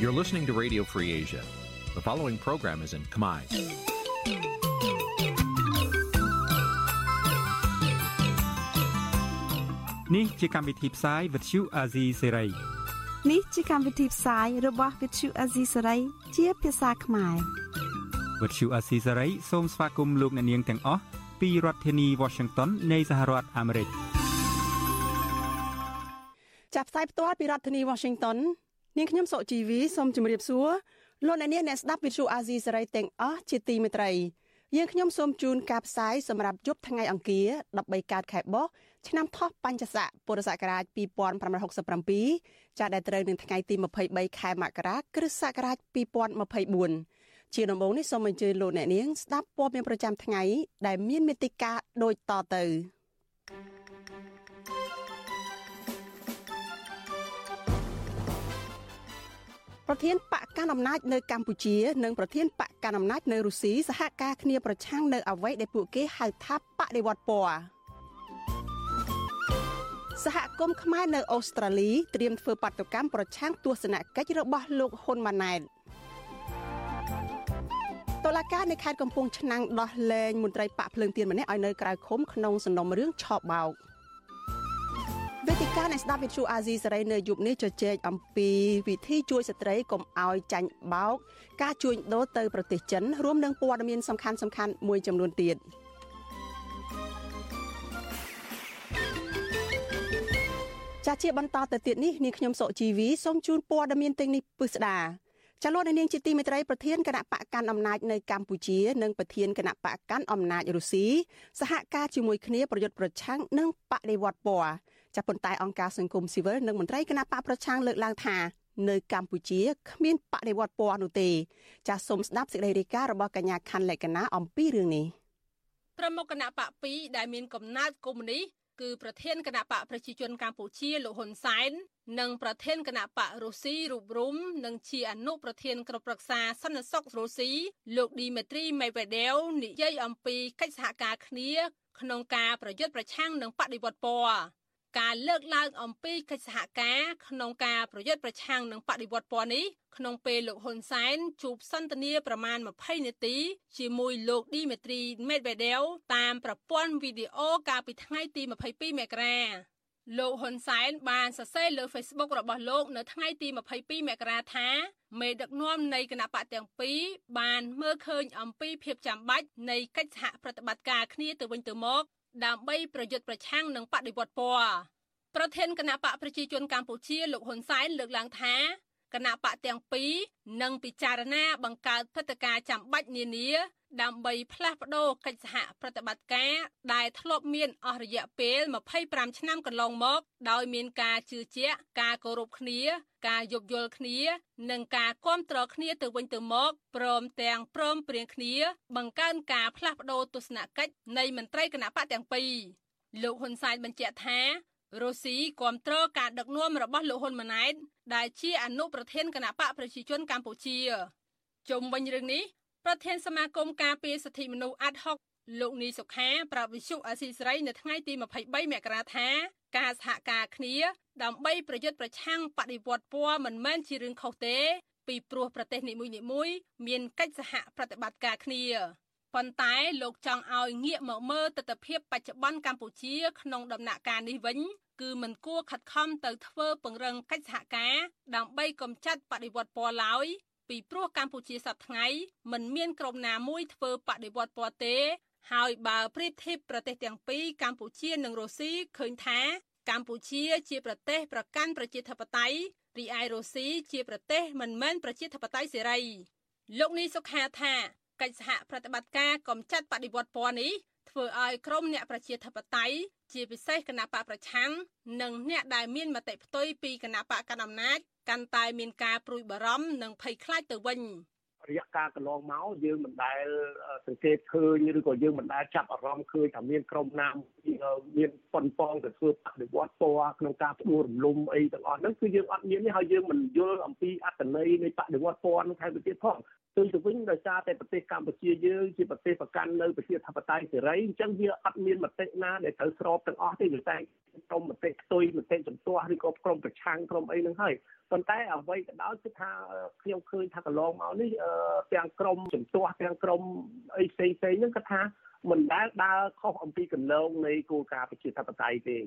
You're listening to Radio Free Asia. The following program is in Khmer. Nǐ ជាកម្មវិធីផ្សាយ Vuthu Azizi Serai នេះជាកម្មវិធីផ្សាយរបស់ Vuthu Azizi Serai ជាភាសាខ្មែរ Vuthu Azizi Serai សូមស្វាគមន៍លោកអ្នកនាងទាំងអស់ពីរដ្ឋធានី Washington នៃសហរដ្ឋអាមេរិកចាប់ផ្សាយផ្ទាល់ពីរដ្ឋធានី Washington នាងខ្ញុំសុជីវីសូមជម្រាបសួរលោកអ្នកនាងអ្នកស្ដាប់វិទ្យុអាស៊ីសេរីទាំងអស់ជាទីមេត្រីយើងខ្ញុំសូមជូនការផ្សាយសម្រាប់យប់ថ្ងៃអង្គារ13កើតខែបុស្សឆ្នាំថោះបัญចស័កពុរសករាជ2567ចាស់ដែលត្រូវនឹងថ្ងៃទី23ខែមករាគ្រិស្តសករាជ2024ជាដំបូងនេះសូមអញ្ជើញលោកអ្នកនាងស្ដាប់ព័ត៌មានប្រចាំថ្ងៃដែលមានមេតិការដូចតទៅ ប្រធានបកកណ្ដាលអំណាចនៅកម្ពុជា និងប្រធានបកកណ្ដាលអំណាចនៅរុស្ស៊ីសហការគ្នាប្រឆាំងនៅអ្វីដែលពួកគេហៅថាបដិវត្តពណ៌សហគមន៍ខ្មែរនៅអូស្ត្រាលីត្រៀមធ្វើបាតុកម្មប្រឆាំងទស្សនកិច្ចរបស់លោកហ៊ុនម៉ាណែតតុលាការនៅខេត្តកំពង់ឆ្នាំងដោះលែងមន្ត្រីបកភ្លើងទៀនម្នាក់ឲ្យនៅក្រៅឃុំក្នុងសំណុំរឿងឆោបបោក។ វេទិកានៃស្ដាប់វិទ្យុអាស៊ីសេរីនៅយប់នេះជជែកអំពីវិធីជួយស្ត្រីកុំឲ្យចាញ់បោក ការជួញដូរទៅប្រទេសចិនរួមនឹងព័ត៌មានសំខាន់សំខាន់មួយចំនួនទៀតចាជាបន្តទៅទៀតនេះនាងខ្ញុំសុជីវីសូមជូនព័ត៌មានទាំងនេះពិស្ដាចលនានាងជាទីមេត្រីប្រធានគណៈបកកាន់អំណាចនៅកម្ពុជានិងប្រធានគណៈបកកាន់អំណាចរុស្ស៊ីសហការជាមួយគ្នាប្រយុទ្ធប្រឆាំងនិងបដិវត្តពណ៌ ចាប៉ុន្តែអង្គការសង្គមស៊ីវិលនិងមន្ត្រីគណៈបកប្រឆាំងលើកឡើងថានៅកម្ពុជាគ្មានបដិវត្តពណ៌នោះទេចាសសូមស្ដាប់សេចក្តីរាយការណ៍របស់កញ្ញាខណ្ឌលក្ខណាអំពីរឿងនេះប្រមុខគណៈបក2ដែលមានកំណើតកុម្មុយនីសគឺប្រធានគណៈបកប្រជាជនកម្ពុជាលោកហ៊ុនសែននិងប្រធានគណៈបករុស្ស៊ីរូបរុំនិងជាអនុប្រធានក្រុមប្រឹក្សាសន្តិសុខរុស្ស៊ីលោកឌីមេត្រីមេវេដេវនិយាយអំពីកិច្ចសហការគ្នាក្នុងការប្រយុទ្ធប្រឆាំងនឹងបដិវត្តពណ៌ ការលើកឡើងអំពីកិច្ចសហការក្នុងការប្រយុទ្ធប្រឆាំងនឹងបដិវត្តពណ៌នេះក្នុងពេលលោកហ៊ុនសែនជួបសន្ទនាប្រមាណ20នាទីជាមួយលោកឌីមេត្រីមេដវេដេវតាមប្រព័ន្ធវីដេអូកាលពីថ្ងៃទី22មករាលោកហ៊ុនសែនបានសរសេរលើ Facebook របស់លោកនៅថ្ងៃទី22មករាថាមេដឹកនាំនៃគណៈបកទាំងពីរបានមើលឃើញអំពីភាពចាំបាច់នៃកិច្ចសហប្រតិបត្តិការគ្នាទៅវិញទៅមក ដើម្បីប្រយុទ្ធប្រឆាំងនឹងបដិវត្តពណ៌ប្រធានគណៈបកប្រជាជនកម្ពុជាលោកហ៊ុនសែនលើកឡើងថាគណៈបកទាំងពីរនឹងពិចារណាបង្កើតព្រឹត្តិការណ៍ចាំបាច់នានាដើម្បីផ្លាស់ប្តូរកិច្ចសហប្រតិបត្តិការដែលធ្លាប់មានអស់រយៈពេល25ឆ្នាំកន្លងមក ដោយមានការជឿជាក់ការគោរពគ្នា ការយោគយល់គ្នា និងការគ្រប់គ្រងគ្នាទៅវិញទៅមកព្រមទាំងព្រមព្រៀងគ្នា បង្កើនការផ្លាស់ប្តូរទស្សនកិច្ចនៃមន្ត្រីគណៈបកទាំងពីរលោកហ៊ុនសែនបញ្ជាក់ថារុស្ស៊ីគ្រប់គ្រងការដឹកនាំរបស់លោកហ៊ុនម៉ាណែតដែលជាអនុប្រធានគណៈបកប្រជាជនកម្ពុជាជុំវិញរឿងនេះ ប្រធានសមាគមការពារសិទ្ធិមនុស្សអាត់ហុកលោកនីសុខាប្រាប់វិសុអាស៊ីសេរីនៅថ្ងៃទី23មករាថាការសហការគ្នាដើម្បីប្រយុទ្ធប្រឆាំងបដិវត្តពណ៌មិនមែនជារឿងខុសទេ ពីព្រោះប្រទេសនីមួយៗមានកិច្ចសហប្រតិបត្តិការគ្នាប៉ុន្តែលោកចង់ឲ្យងាកមកមើលទស្សនវិជ្ជាបច្ចុប្បន្នកម្ពុជា ក្នុងដំណាក់កាលនេះវិញគឺមិនគួរខិតខំទៅធ្វើពង្រឹងកិច្ចសហការដើម្បីកម្ចាត់បដិវត្តពណ៌ឡើយ ពីព្រោះកម្ពុជាសប្តាហ៍ថ្ងៃមិនមានក្រុមណាមួយធ្វើបដិវត្តពណ៌ទេ ហើយបើប្រៀបធៀបប្រទេសទាំងពីរកម្ពុជានិងរុស្ស៊ីឃើញថា កម្ពុជាជាប្រទេសប្រកាន់ប្រជាធិបតេយ្យរីឯរុស្ស៊ីជាប្រទេសមិនមែនប្រជាធិបតេយ្យសេរីលោកនេះសុខាថាកិច្ចសហប្រតិបត្តិការកំចាត់បដិវត្តពណ៌នេះ ធ្វើឲ្យក្រុមអ្នកប្រជាធិបតេយ្យជាពិសេសគណៈបកប្រឆាំងនិងអ្នកដែលមានមតិផ្ទុយពីគណៈបកកណ្ដាលអំណាចកាន់តែមានការព្រួយបារម្ភនិងភ័យខ្លាចទៅវិញ រយៈកាលកន្លងមកយើងមិនដែលសង្កេតឃើញឬក៏យើងមិនដែលចាប់អារម្មណ៍ឃើញថាមានក្រុមណាមានប៉ុនប៉ងទៅធ្វើបដិវត្តពណ៌ក្នុងការផ្ដួលរំលំអីទាំងអស់ហ្នឹងគឺយើងអត់មានទេហើយយើងមិនយល់អំពីអត្តន័យនៃបដិវត្តពណ៌នោះថែមទៅទៀតផងទៅទៅវិញដោយសារតែប្រទេសកម្ពុជាយើងជាប្រទេសប្រកាន់នៅប្រជាធិបតេយ្យសេរីអញ្ចឹងវាអត់មានមតិណាដែលត្រូវស្របទាំងអស់ទេតែក្រុមមតិផ្ទុយមតិជំទាស់ឬក៏ក្រុមប្រឆាំងក្រុមអីហ្នឹងហើយ ប៉ុន្តែអ្វីក៏ដោយគឺថាខ្ញុំឃើញថាកន្លងមកនេះទាំងក្រមជំទាស់ទាំងក្រមអីផ្សេងផ្សេងហ្នឹងគាត់ថាមិនដែលដើរខុសអំពីកន្លងនៃគោលការណ៍ប្រជាធិបតេយ្យទេ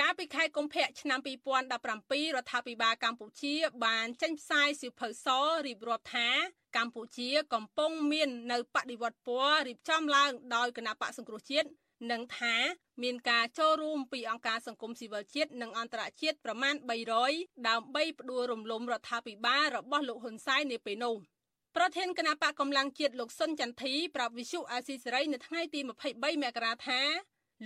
កាលពីខែកុម្ភៈឆ្នាំ2017រដ្ឋាភិបាលកម្ពុជាបានចេញផ្សាយសៀវភៅសរៀបរាប់ថាកម្ពុជាកំពុងមាននៅបដិវត្តពណ៌រៀបចំឡើងដោយគណៈបកសង្គ្រោះជាតិ និងថាមានការចូលរួមពីអង្គការសង្គមស៊ីវិលជាតិនិងអន្តរជាតិប្រមាណ300ដើម្បីផ្ដួលរំលំរដ្ឋាភិបាលរបស់លោកហ៊ុនសែននាពេលនោះប្រធានគណៈបកកម្លាំងជាតិលោកសុនចន្ទធីប្រាប់វិសុអាស៊ីសេរីនៅថ្ងៃទី23មករាថា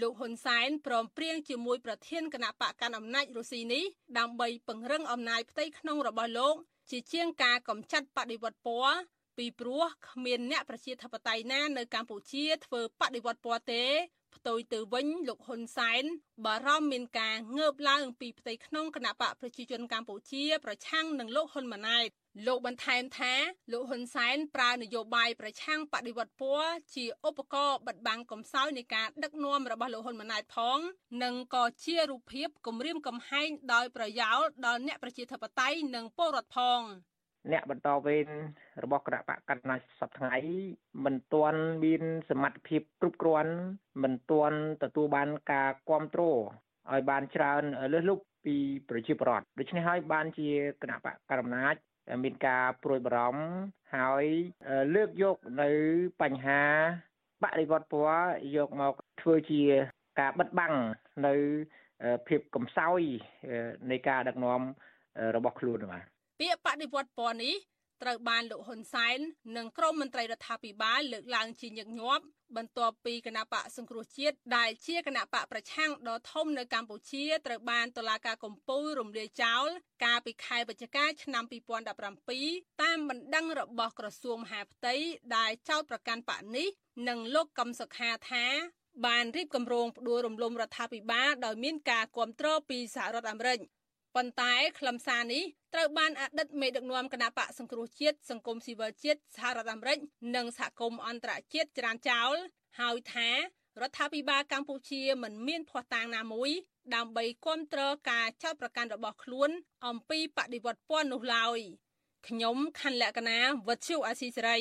លោកហ៊ុនសែនព្រមព្រៀងជាមួយប្រធានគណៈបកកាន់អំណាចរុស្ស៊ីនេះដើម្បីពង្រឹងអំណាចផ្ទៃក្នុងរបស់លោក ជាជាងការកំចាត់បដិវត្តពណ៌ពីព្រោះគ្មានអ្នកប្រជាធិបតេយ្យណានៅកម្ពុជាធ្វើបដិវត្តពណ៌ទេ ផ្ទុយទៅវិញលោកហ៊ុនសែនបារម្ភមានការងើបឡើងពីផ្ទៃក្នុងគណៈបកប្រជាជនកម្ពុជា ប្រឆាំងនឹងលោកហ៊ុនម៉ាណែតលោកបន្ថែមថាលោកហ៊ុនសែនប្រើនយោបាយប្រឆាំងបដិវត្តពណ៌ជាឧបករណ៍បិទបាំងកំសោយនៃការដឹកនាំរបស់លោកហ៊ុនម៉ាណែតផង និងក៏ជារូបភាពគំរាមកំហែងដោយប្រយោលដល់អ្នកប្រជាធិបតេយ្យនិងពលរដ្ឋផង អ្នកបន្តវេនរបស់គណៈបកកណ្ដាលសប្តាហ៍មិនទាន់មានសមត្ថភាពគ្រប់គ្រាន់មិនទាន់ទទួលបានការគ្រប់គ្រងឲ្យបានច្រើនលើសលប់ពីប្រជាពលរដ្ឋដូច្នេះហើយបានជាគណៈបកកណ្ដាលមានការព្រួយបារម្ភហើយលើកយកនៅបញ្ហាបរិវត្តពណ៌យកមកធ្វើជាការបិទបាំងនៅភាពកំសោយនៃការដឹកនាំរបស់ខ្លួនបាទ ពាក្យបដិវត្តពណ៌នេះត្រូវបានលោកហ៊ុនសែននិងក្រុមមន្ត្រីរដ្ឋាភិបាលលើកឡើងជាញឹកញាប់បន្ទាប់ពីគណៈបកសង្គ្រោះជាតិដែលជាគណៈបកប្រឆាំងដ៏ធំនៅកម្ពុជាត្រូវបានតុលាការកំពូលរំលាយចោលកាលពីខែវិច្ឆិកាឆ្នាំ2017តាមបណ្ដឹងរបស់ក្រសួងមហាផ្ទៃដែលចោទប្រកាន់បកនេះនិងលោកកឹមសុខាថាបានរៀបគម្រោងផ្ដួលរំលំរដ្ឋាភិបាលដោយមានការគ្រប់គ្រងពីសហរដ្ឋអាមេរិក ប៉ុន្តែខ្លឹមសារនេះត្រូវបានអតីតមេដឹកនាំគណៈបកសង្គ្រោះជាតិសង្គមស៊ីវិលជាតិសហរដ្ឋអាមេរិកនិងសហគមន៍អន្តរជាតិច្រានចោលហើយថារដ្ឋាភិបាលកម្ពុជាមិនមានភ័ស្តុតាងណាមួយដើម្បីគ្រប់គ្រងការចោទប្រកាន់របស់ខ្លួន អំពីបដិវត្តពណ៌នោះឡើយខ្ញុំខណ្ឌលក្ខណាវុទ្ធុអាស៊ីសេរី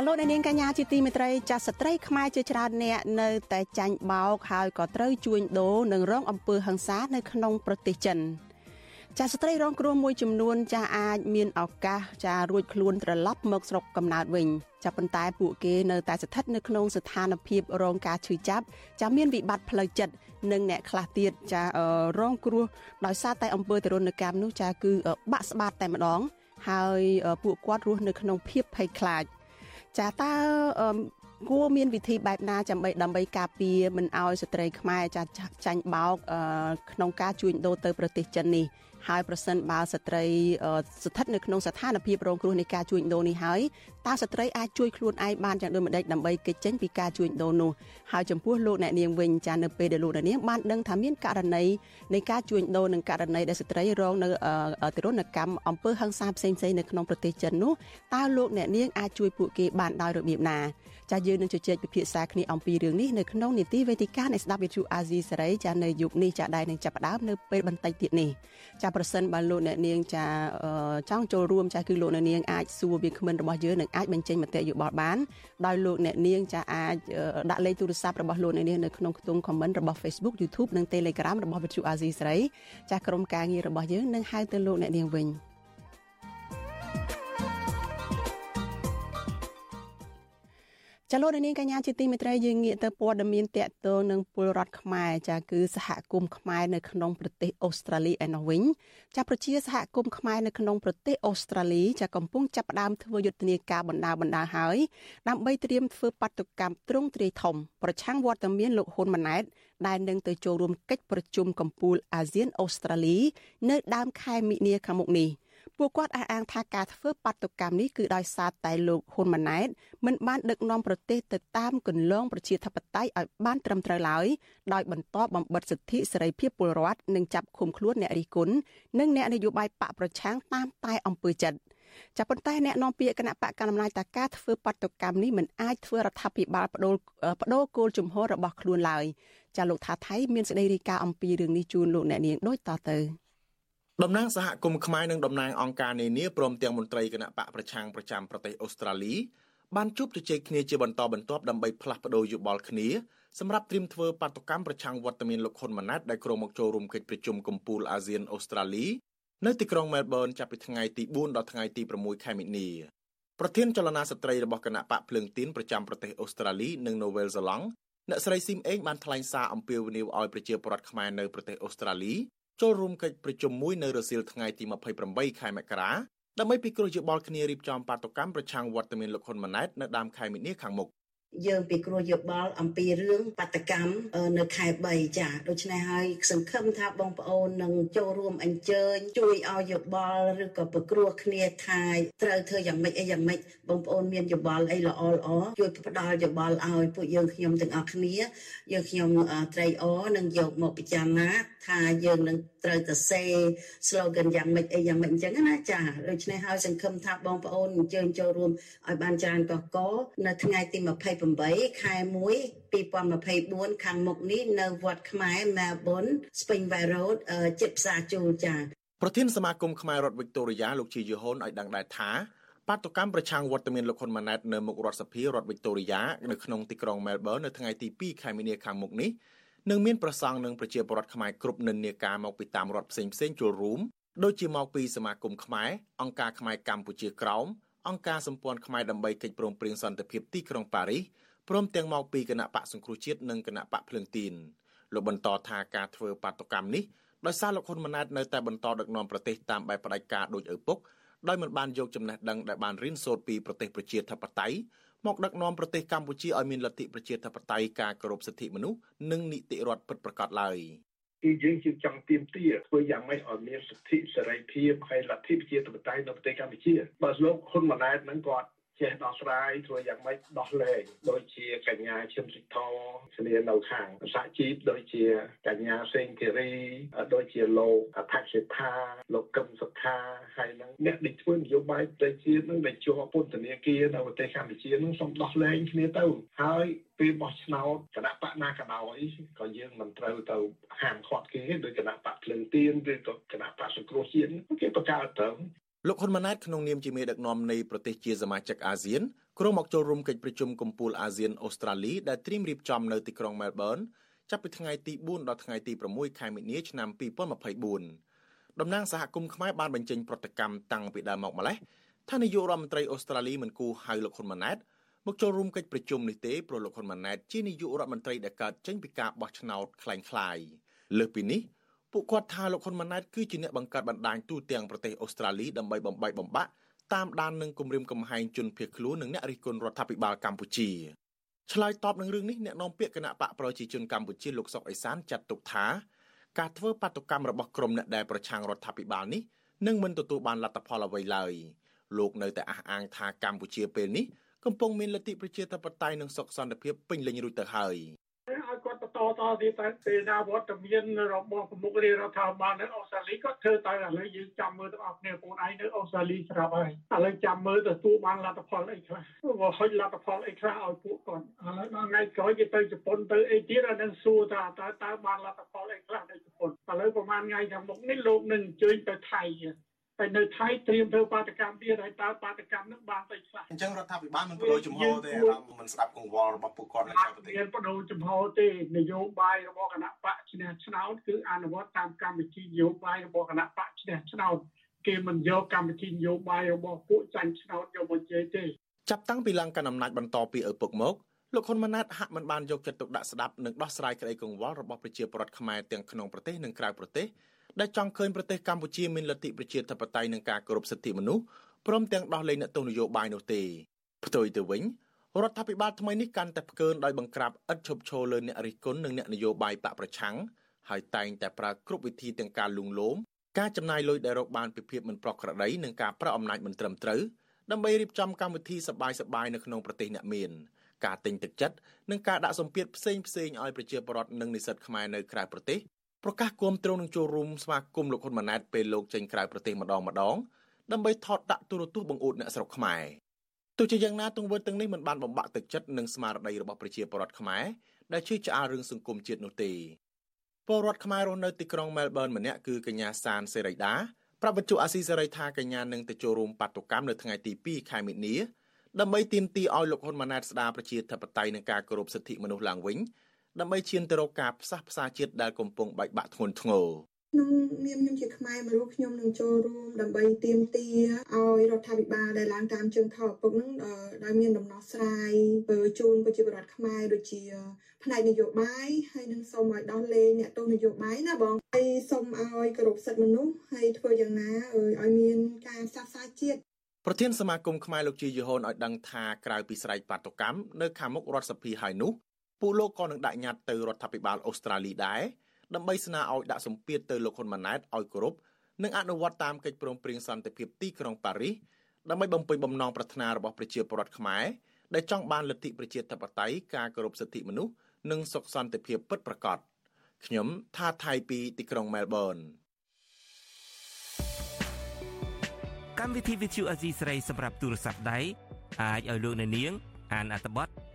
ចាលោកនាងកញ្ញាជាទីមេត្រីចាស្ត្រីខ្មែរជាច្រើនអ្នកនៅតែចាញ់បោកហើយក៏ត្រូវជួញដូរនិងរងអំពើហិង្សានៅក្នុងប្រទេសចិនចាស្ត្រីរងគ្រោះមួយចំនួនចាអាចមានឱកាសចារួចខ្លួនត្រឡប់មកស្រុកកំណើតវិញចាប៉ុន្តែពួកគេនៅតែស្ថិតនៅក្នុងស្ថានភាពរងការឈឺចាប់ចាមានវិបត្តិផ្លូវចិត្តនិងអ្នកខ្លះទៀតចារងគ្រោះដោយសារតែអំពើទរណកម្មនោះចាគឺបាក់ស្បាតតែម្ដង ហើយពួកគាត់រស់នៅក្នុងភាពភ័យខ្លាច។ ចាតើគួរមានវិធីបែបណាដើម្បីដើម្បីការពារមិនឲ្យស្ត្រីខ្មែរចាចាញ់បោកក្នុងការជួញដូរទៅប្រទេសចិននេះ ហើយប្រសិនបើស្ត្រីស្ថិតនៅក្នុងស្ថានភាពរងគ្រោះនៃការជួញដូរនេះហើយតើស្ត្រីអាចជួយខ្លួនឯងបានយ៉ាងដូចម្តេចដើម្បីគេចចេញពីការជួញដូរនោះហើយចំពោះលោកអ្នកនាងវិញចានៅពេលដែលលោកអ្នកនាងបានដឹងថាមានករណីនៃការជួញដូរនិងករណីដែលស្ត្រីរងនៅទរណកម្មអំពើហិង្សាផ្សេងៗនៅក្នុងប្រទេសចិននោះតើលោកអ្នកនាងអាចជួយពួកគេបានដោយរបៀបណា ចាយើងនឹងជជែកពិភាក្សាគ្នាអំពីរឿងនេះនៅក្នុងនីតិវេទិកានៃស្ដាប់វិទ្យុអាស៊ីសេរីចានៅយុគនេះចាដែលនឹងចាប់ផ្ដើមនៅពេលបន្តិចទៀតនេះចាប្រសិនបើលោកអ្នកនាងចាចង់ចូលរួមចាគឺលោកអ្នកនាងអាចសួរវាគ្មិនរបស់យើងនឹងអាចបញ្ចេញមតិយោបល់បានដោយលោកអ្នកនាងចាអាចដាក់លេខទូរស័ព្ទរបស់លោកអ្នកនាងនៅក្នុងខ្ទង់ comment របស់ Facebook YouTube និង Telegram របស់វិទ្យុអាស៊ីសេរីចាក្រុមការងាររបស់យើងនឹងហៅទៅលោកអ្នកនាងវិញ។ ចលនានាងកញ្ញាជាទីមេត្រីយើងងាកទៅព័ត៌មានតកតងនឹងពលរដ្ឋខ្មែរចាគឺសហគមន៍ខ្មែរនៅក្នុងប្រទេសអូស្ត្រាលីឯណោះវិញចាប្រជាសហគមន៍ខ្មែរនៅក្នុងប្រទេសអូស្ត្រាលីចាកំពុងចាប់ផ្ដើមធ្វើយុទ្ធនាការបណ្ដាបណ្ដាហើយដើម្បីត្រៀមធ្វើបាតុកម្មទ្រង់ទ្រាយធំប្រឆាំងវត្តមានលោកហ៊ុនម៉ាណែតដែលនឹងទៅចូលរួមកិច្ចប្រជុំកំពូលអាស៊ានអូស្ត្រាលី នៅដើមខែមិនិនាខាងមុខនេះ។ ពួកគាត់អះអាងថាការធ្វើបាតុកម្មនេះគឺដោយសារតែលោកហ៊ុនម៉ាណែតមិនបានដឹកនាំប្រទេសទៅតាមគន្លងប្រជាធិបតេយ្យឲ្យបានត្រឹមត្រូវឡើយដោយបន្តបំបិទសិទ្ធិសេរីភាពពលរដ្ឋនិងចាប់ឃុំខ្លួនអ្នករិះគន់និងអ្នកនយោបាយបកប្រឆាំងតាមតែអំពើចិត្តចាប៉ុន្តែអ្នកនាំពាក្យគណៈបកកណ្ដាលអំណាចតាការធ្វើបាតុកម្មនេះមិនអាចធ្វើរដ្ឋាភិបាលបដូរបដូរគោលជំហររបស់ខ្លួនឡើយចាលោកថាថៃមានសេចក្តីរាយការណ៍អំពីរឿងនេះជូនលោកអ្នកនាងដូចតទៅ តំណាងសហគមន៍ខ្មែរនិងតំណាងអង្គការនានាព្រមទាំងមន្ត្រីគណៈបកប្រឆាំងប្រចាំប្រទេសអូស្ត្រាលីបានជួបជជែកគ្នាជាបន្តបន្ទាប់ដើម្បីផ្លាស់ប្តូរយោបល់គ្នាសម្រាប់ត្រៀមធ្វើបាតុកម្មប្រឆាំងវត្តមានលោកហ៊ុនម៉ាណែតដែលក្រុងមកចូលរួមកិច្ចប្រជុំកំពូលអាស៊ានអូស្ត្រាលីនៅទីក្រុងមែលប៊នចាប់ពីថ្ងៃទី4ដល់ថ្ងៃទី6ខែមិនិនាប្រធានចលនាស្ត្រីរបស់គណៈបកភ្លើងទីនប្រចាំប្រទេសអូស្ត្រាលីនិងនូវែលសេឡង់អ្នកស្រីស៊ីមអេងបានថ្លែងសារអំពាវនាវឲ្យប្រជាពលរដ្ឋខ្មែរនៅប្រទេសអូស្ត្រាលី ចូលរួមកិច្ចប្រជុំមួយនៅរសៀលថ្ងៃទី28ខែមករាដើម្បីពិគ្រោះយោបល់គ្នារៀបចំបាតុកម្មប្រឆាំងវត្តមានលោកហ៊ុនម៉ាណែតនៅដើមខែមិនិនាខាងមុខ យើងពិគ្រោះយោបល់អំពីរឿងបដកម្មនៅខែ3ចាដូច្នេះហើយសង្ឃឹមថាបងប្អូននឹងចូលរួមអញ្ជើញជួយឲ្យយោបល់ឬក៏ពិគ្រោះគ្នាថាត្រូវធ្វើយ៉ាងម៉េចអីយ៉ាងម៉េចបងប្អូនមានយោបល់អីល្អល្អជួយផ្ដល់យោបល់ឲ្យពួកយើងខ្ញុំទាំងអស់គ្នាយើងខ្ញុំត្រេកអរនឹងយកមកពិចារណាថាយើងនឹងត្រូវទៅសេ slogan យ៉ាងម៉េចអីយ៉ាងម៉េចអញ្ចឹងណាចាដូច្នេះហើយសង្ឃឹមថាបងប្អូនអញ្ជើញចូលរួមឲ្យបានច្រើនកកកនៅថ្ងៃទី28ខែ1 2024ខាងមុខនេះនៅវត្តខ្មែរ Melbourne Springvale Road ជិតផ្សារជួលចាប្រធានសមាគមខ្មែររដ្ឋវិកតូរីយ៉ាលោកជាយូហុនឲ្យដឹងដែរថាបាតុកម្មប្រឆាំងវត្តមានលោកហ៊ុនម៉ាណែតនៅមុខរដ្ឋសភារដ្ឋវិកតូរីយ៉ានៅក្នុងទីក្រុង Melbourne នៅថ្ងៃទី2ខែមីនាខាងមុខនេះនឹងមានប្រសង់និងប្រជាពលរដ្ឋខ្មែរគ្រប់និន្នាការមកពីតាមរដ្ឋផ្សេងផ្សេងចូលរួមដូចជាមកពីសមាគមខ្មែរអង្គការខ្មែរកម្ពុជាក្រោម អង្គការសម្ព័ន្ធខ្មែរដើម្បីកិច្ចព្រមព្រៀងសន្តិភាពទីក្រុងប៉ារីសព្រមទាំងមកពីគណៈបកសង្គ្រោះជាតិនិងគណៈបកភ្លើងទីនលោកបន្តថាការធ្វើបាតុកម្មនេះដោយសារលោកហ៊ុនម៉ាណែតនៅតែបន្តដឹកនាំប្រទេសតាមបែបផ្ដាច់ការដោយឪពុកដោយមិនបានយកចំណេះដឹងដែលបានរៀនសូត្រពីប្រទេសប្រជាធិបតេយ្យមកដឹកនាំប្រទេសកម្ពុជាឲ្យមានលទ្ធិប្រជាធិបតេយ្យការគោរពសិទ្ធិមនុស្សនិងនីតិរដ្ឋពិតប្រាកដឡើយ គឺយើងជាចង់ទៀមទាធ្វើយ៉ាងម៉េចឲ្យមានសិទ្ធិសេរីភាពហើយលទ្ធិប្រជាធិបតេយ្យនៅប្រទេសកម្ពុជាបើលោកហ៊ុនម៉ាណែតនឹងគាត់ ចេះដោះស្រាយធ្វើយ៉ាងម៉េចដោះលែងដូចជាកញ្ញាឈឹមសិទ្ធរស្នានៅខាងសហជីពដូចជាកញ្ញាសេងធីរីដូចជាលោកអធិសិដ្ឋាលោកកឹមសុខាហើយនឹងអ្នកដែលធ្វើនយោបាយប្រទេសជាតិនឹងដែលជាប់ពន្ធនាគារនៅប្រទេសកម្ពុជានឹងសូមដោះលែងគ្នាទៅហើយពេលបោះឆ្នោតគណៈបកណាក៏ដោយក៏យើងមិនត្រូវទៅហាមឃាត់គេដោយគណៈបកភ្លឹងទៀនឬក៏គណៈបកសង្គ្រោះជាតិគេបង្កើតទៅ លោកហ៊ុនម៉ាណែតក្នុងនាមជាមេដឹកនាំនៃប្រទេសជាសមាជិកអាស៊ានក្រុងមកចូលរួមកិច្ចប្រជុំកំពូលអាស៊ានអូស្ត្រាលីដែលត្រៀមរៀបចំនៅទីក្រុងមែលប៊នចាប់ពីថ្ងៃទី4ដល់ថ្ងៃទី6ខែមិនិនាឆ្នាំ2024តំណាងសហគមន៍ខ្មែរបានបញ្ចេញប្រតិកម្មតាំងពីដើមមកម្លេះថានាយករដ្ឋមន្ត្រីអូស្ត្រាលីមិនគូហៅលោកហ៊ុនម៉ាណែតមកចូលរួមកិច្ចប្រជុំនេះទេព្រោះលោកហ៊ុនម៉ាណែតជានាយករដ្ឋមន្ត្រីដែលកើតចេញពីការបោះឆ្នោតคล้ายៗលើសពីនេះ ពួកគាត់ថាលោកហ៊ុនម៉ាណែតគឺជាអ្នកបង្កើតបណ្ដាញទូទាំងប្រទេសអូស្ត្រាលីដើម្បីបំបីបំបាក់តាមដាននឹងគម្រាមកំហែងជនភៀសខ្លួននិងអ្នករិះគន់រដ្ឋាភិបាលកម្ពុជាឆ្លើយតបនឹងរឿងនេះអ្នកនាំពាក្យគណៈបកប្រជាជនកម្ពុជាលោកសុកអេសានចាត់ទុកថាការធ្វើបាតុកម្មរបស់ក្រុមអ្នកដែលប្រឆាំងរដ្ឋាភិបាលនេះនឹងមិនទទួលបានលទ្ធផលអ្វីឡើយលោកនៅតែអះអាងថាកម្ពុជាពេលនេះកំពុងមានលទ្ធិប្រជាធិបតេយ្យនិងសុខសន្តិភាពពេញលេញរួចទៅហើយ តទៀតតែពេលណាវត្តមានរបស់ប្រមុខរាជរដ្ឋាភិបាលនៅអូស្ត្រាលីក៏ធ្វើទៅឥឡូវយើងចាំមើលទាំងអស់គ្នាបងឯងនៅអូស្ត្រាលីស្រាប់ហើយឥឡូវចាំមើលទៅទូបានលទ្ធផលអីខ្លះបើហុចលទ្ធផលអីខ្លះឲ្យពួកគាត់ឥឡូវដល់ថ្ងៃក្រោយគេទៅជប៉ុនទៅអីទៀតអានឹងសួរថាតើតើបានលទ្ធផលអីខ្លះនៅជប៉ុនឥឡូវប្រហែលថ្ងៃខាងមុខនេះលោកនឹងអញ្ជើញទៅថៃ ហើយនៅថៃត្រៀមធ្វើបាតកម្មទៀតហើយតើបាតកម្មនឹងបានទៅខ្លះអញ្ចឹងរដ្ឋាភិបាលមិនបដូរចំហទេអារម្មណ៍មិនស្ដាប់កង្វល់របស់ពួកគាត់នៅក្រៅប្រទេសមានបដូរចំហទេនយោបាយរបស់គណៈបកឈ្នះឆ្នោតគឺអនុវត្តតាមកម្មវិធីនយោបាយរបស់គណៈបកឈ្នះឆ្នោតគេមិនយកកម្មវិធីនយោបាយរបស់ពួកចាញ់ឆ្នោតយកមកជេរទេចាប់តាំងពីឡើងកាន់អំណាចបន្តពីឪពុកមកលោកហ៊ុនម៉ាណែតហាក់មិនបានយកចិត្តទុកដាក់ស្ដាប់និងដោះស្រាយក្តីកង្វល់របស់ប្រជាពលរដ្ឋខ្មែរទាំងក្នុងប្រទេសនិងក្រៅប្រទេស ដែលចង់ឃើញប្រទេសកម្ពុជាមានលទ្ធិប្រជាធិបតេយ្យនិងការគោរពសិទ្ធិមនុស្សព្រមទាំងដោះលែងអ្នកទោសនយោបាយនោះទេផ្ទុយទៅវិញរដ្ឋាភិបាលថ្មីនេះកាន់តែផ្កើនដោយបង្ក្រាបឥតឈប់ឈរលើអ្នករិះគន់និងអ្នកនយោបាយបកប្រឆាំងហើយតែងតែប្រើគ្រប់វិធីទាំងការលួងលោមការចំណាយលុយដែលរកបានពីភាពមិនប្រក្រតីនិងការប្រើអំណាចមិនត្រឹមត្រូវដើម្បីរៀបចំកម្មវិធីសបាយសបាយនៅក្នុងប្រទេសអ្នកមានការទិញទឹកចិត្តនិងការដាក់សម្ពាធផ្សេងផ្សេងឲ្យប្រជាពលរដ្ឋនិងនិស្សិតខ្មែរនៅក្រៅប្រទេស ប្រកាសគាំទ្រនឹងចូលរួមស្វាគមន៍លោកហ៊ុនម៉ាណែតពេលលោកចេញក្រៅប្រទេសម្ដងម្ដងដើម្បីថតដាក់ទូរទស្សន៍បង្អួតអ្នកស្រុកខ្មែរទោះជាយ៉ាងណាទង្វើទាំងនេះមិនបានបំបាក់ទឹកចិត្តនិងស្មារតីរបស់ប្រជាពលរដ្ឋខ្មែរដែលជឿឆ្អាលរឿងសង្គមជាតិនោះទេពលរដ្ឋខ្មែររស់នៅទីក្រុងមែលប៊នម្នាក់គឺកញ្ញាសានសេរីដាប្រាប់វិទ្យុអាស៊ីសេរីថាកញ្ញានឹងទៅចូលរួមបាតុកម្មនៅថ្ងៃទី2ខែមិនិនាដើម្បីទាមទារឲ្យលោកហ៊ុនម៉ាណែតស្ដារប្រជាធិបតេយ្យនិងការគោរពសិទ្ធិមនុស្សឡើងវិញ ដើម្បីឈានទៅរកការផ្សះផ្សាជាតិដែលកំពុងបែកបាក់ធ្ងន់ធ្ងរក្នុងនាមខ្ញុំជាខ្មែរមួយរូបខ្ញុំនឹងចូលរួមដើម្បីទាមទារឲ្យរដ្ឋាភិបាលដែលឡើងតាមជើងថោឪពុកនឹងដែលមានដំណោះស្រាយទៅជូនប្រជាពលរដ្ឋខ្មែរដូចជា ផ្នែកនយោបាយហើយនឹងសូមឲ្យដោះលែងអ្នកទោសនយោបាយណាបងហើយសូមឲ្យគោរពសិទ្ធិមនុស្សហើយធ្វើយ៉ាងណាឲ្យមានការសាសនាជាតិប្រធានសមាគមខ្មែរលោកជាយហូនឲ្យដឹងថាក្រៅពីស្រែកបាតុកម្មនៅខាងមុខរដ្ឋសភាហើយនោះ ពួកលោកក៏នឹងដាក់ញត្តិទៅរដ្ឋាភិបាលអូស្ត្រាលីដែរដើម្បីស្នើឲ្យដាក់សម្ពាធទៅលោកហ៊ុនម៉ាណែតឲ្យគោរពនិងអនុវត្តតាមកិច្ចព្រមព្រៀងសន្តិភាពទីក្រុងប៉ារីសដើម្បីបំពេញបំណងប្រាថ្នារបស់ប្រជាពលរដ្ឋខ្មែរដែលចង់បានលទ្ធិប្រជាធិបតេយ្យការគោរពសិទ្ធិមនុស្សនិងសុខសន្តិភាពពិតប្រាកដខ្ញុំថាថៃពីទីក្រុងមែលប៊នកម្មវិធី Vithu Azizi ស្រីសម្រាប់ទូរស័ព្ទដៃអាចឲ្យលោកអ្នកនាងអានអត្ថបទ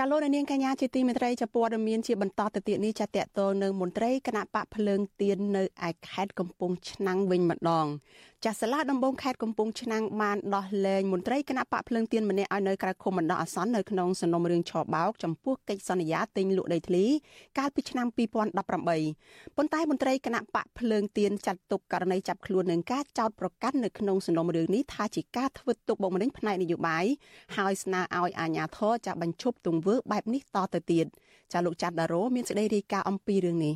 ចាលោកនាងកញ្ញាជាទីមេត្រីចាព័ត៌មានជាបន្តទៅទៀតនេះចាតកតលនៅមន្ត្រីគណៈបកភ្លើងទៀននៅឯខេត្តកំពង់ឆ្នាំងវិញម្ដងចាស់សាលាដំបងខេត្តកំពង់ឆ្នាំងបានដោះលែងមន្ត្រីគណៈបកភ្លើងទៀនម្នាក់ឲ្យនៅក្រៅឃុំបណ្ដោះអាសន្ននៅក្នុងសំណុំរឿងឆបោកចំពោះកិច្ចសន្យាទិញលក់ដីធ្លីកាលពីឆ្នាំ2018ប៉ុន្តែមន្ត្រីគណៈបកភ្លើងទៀនចាត់ទុកករណីចាប់ខ្លួននឹងការចោទប្រកាន់នៅក្នុងសំណុំរឿងនេះថាជាការធ្វើទុកបុកម្នេញផ្នែកនយោបាយហើយស្នើឲ្យអាជ្ញាធរចាស់បញ្ឈប់ទង្វើបែបនេះតទៅទៀតចាលោកចាត់ដារ៉ូមានសេចក្តីរាយការណ៍អំពីរឿងនេះ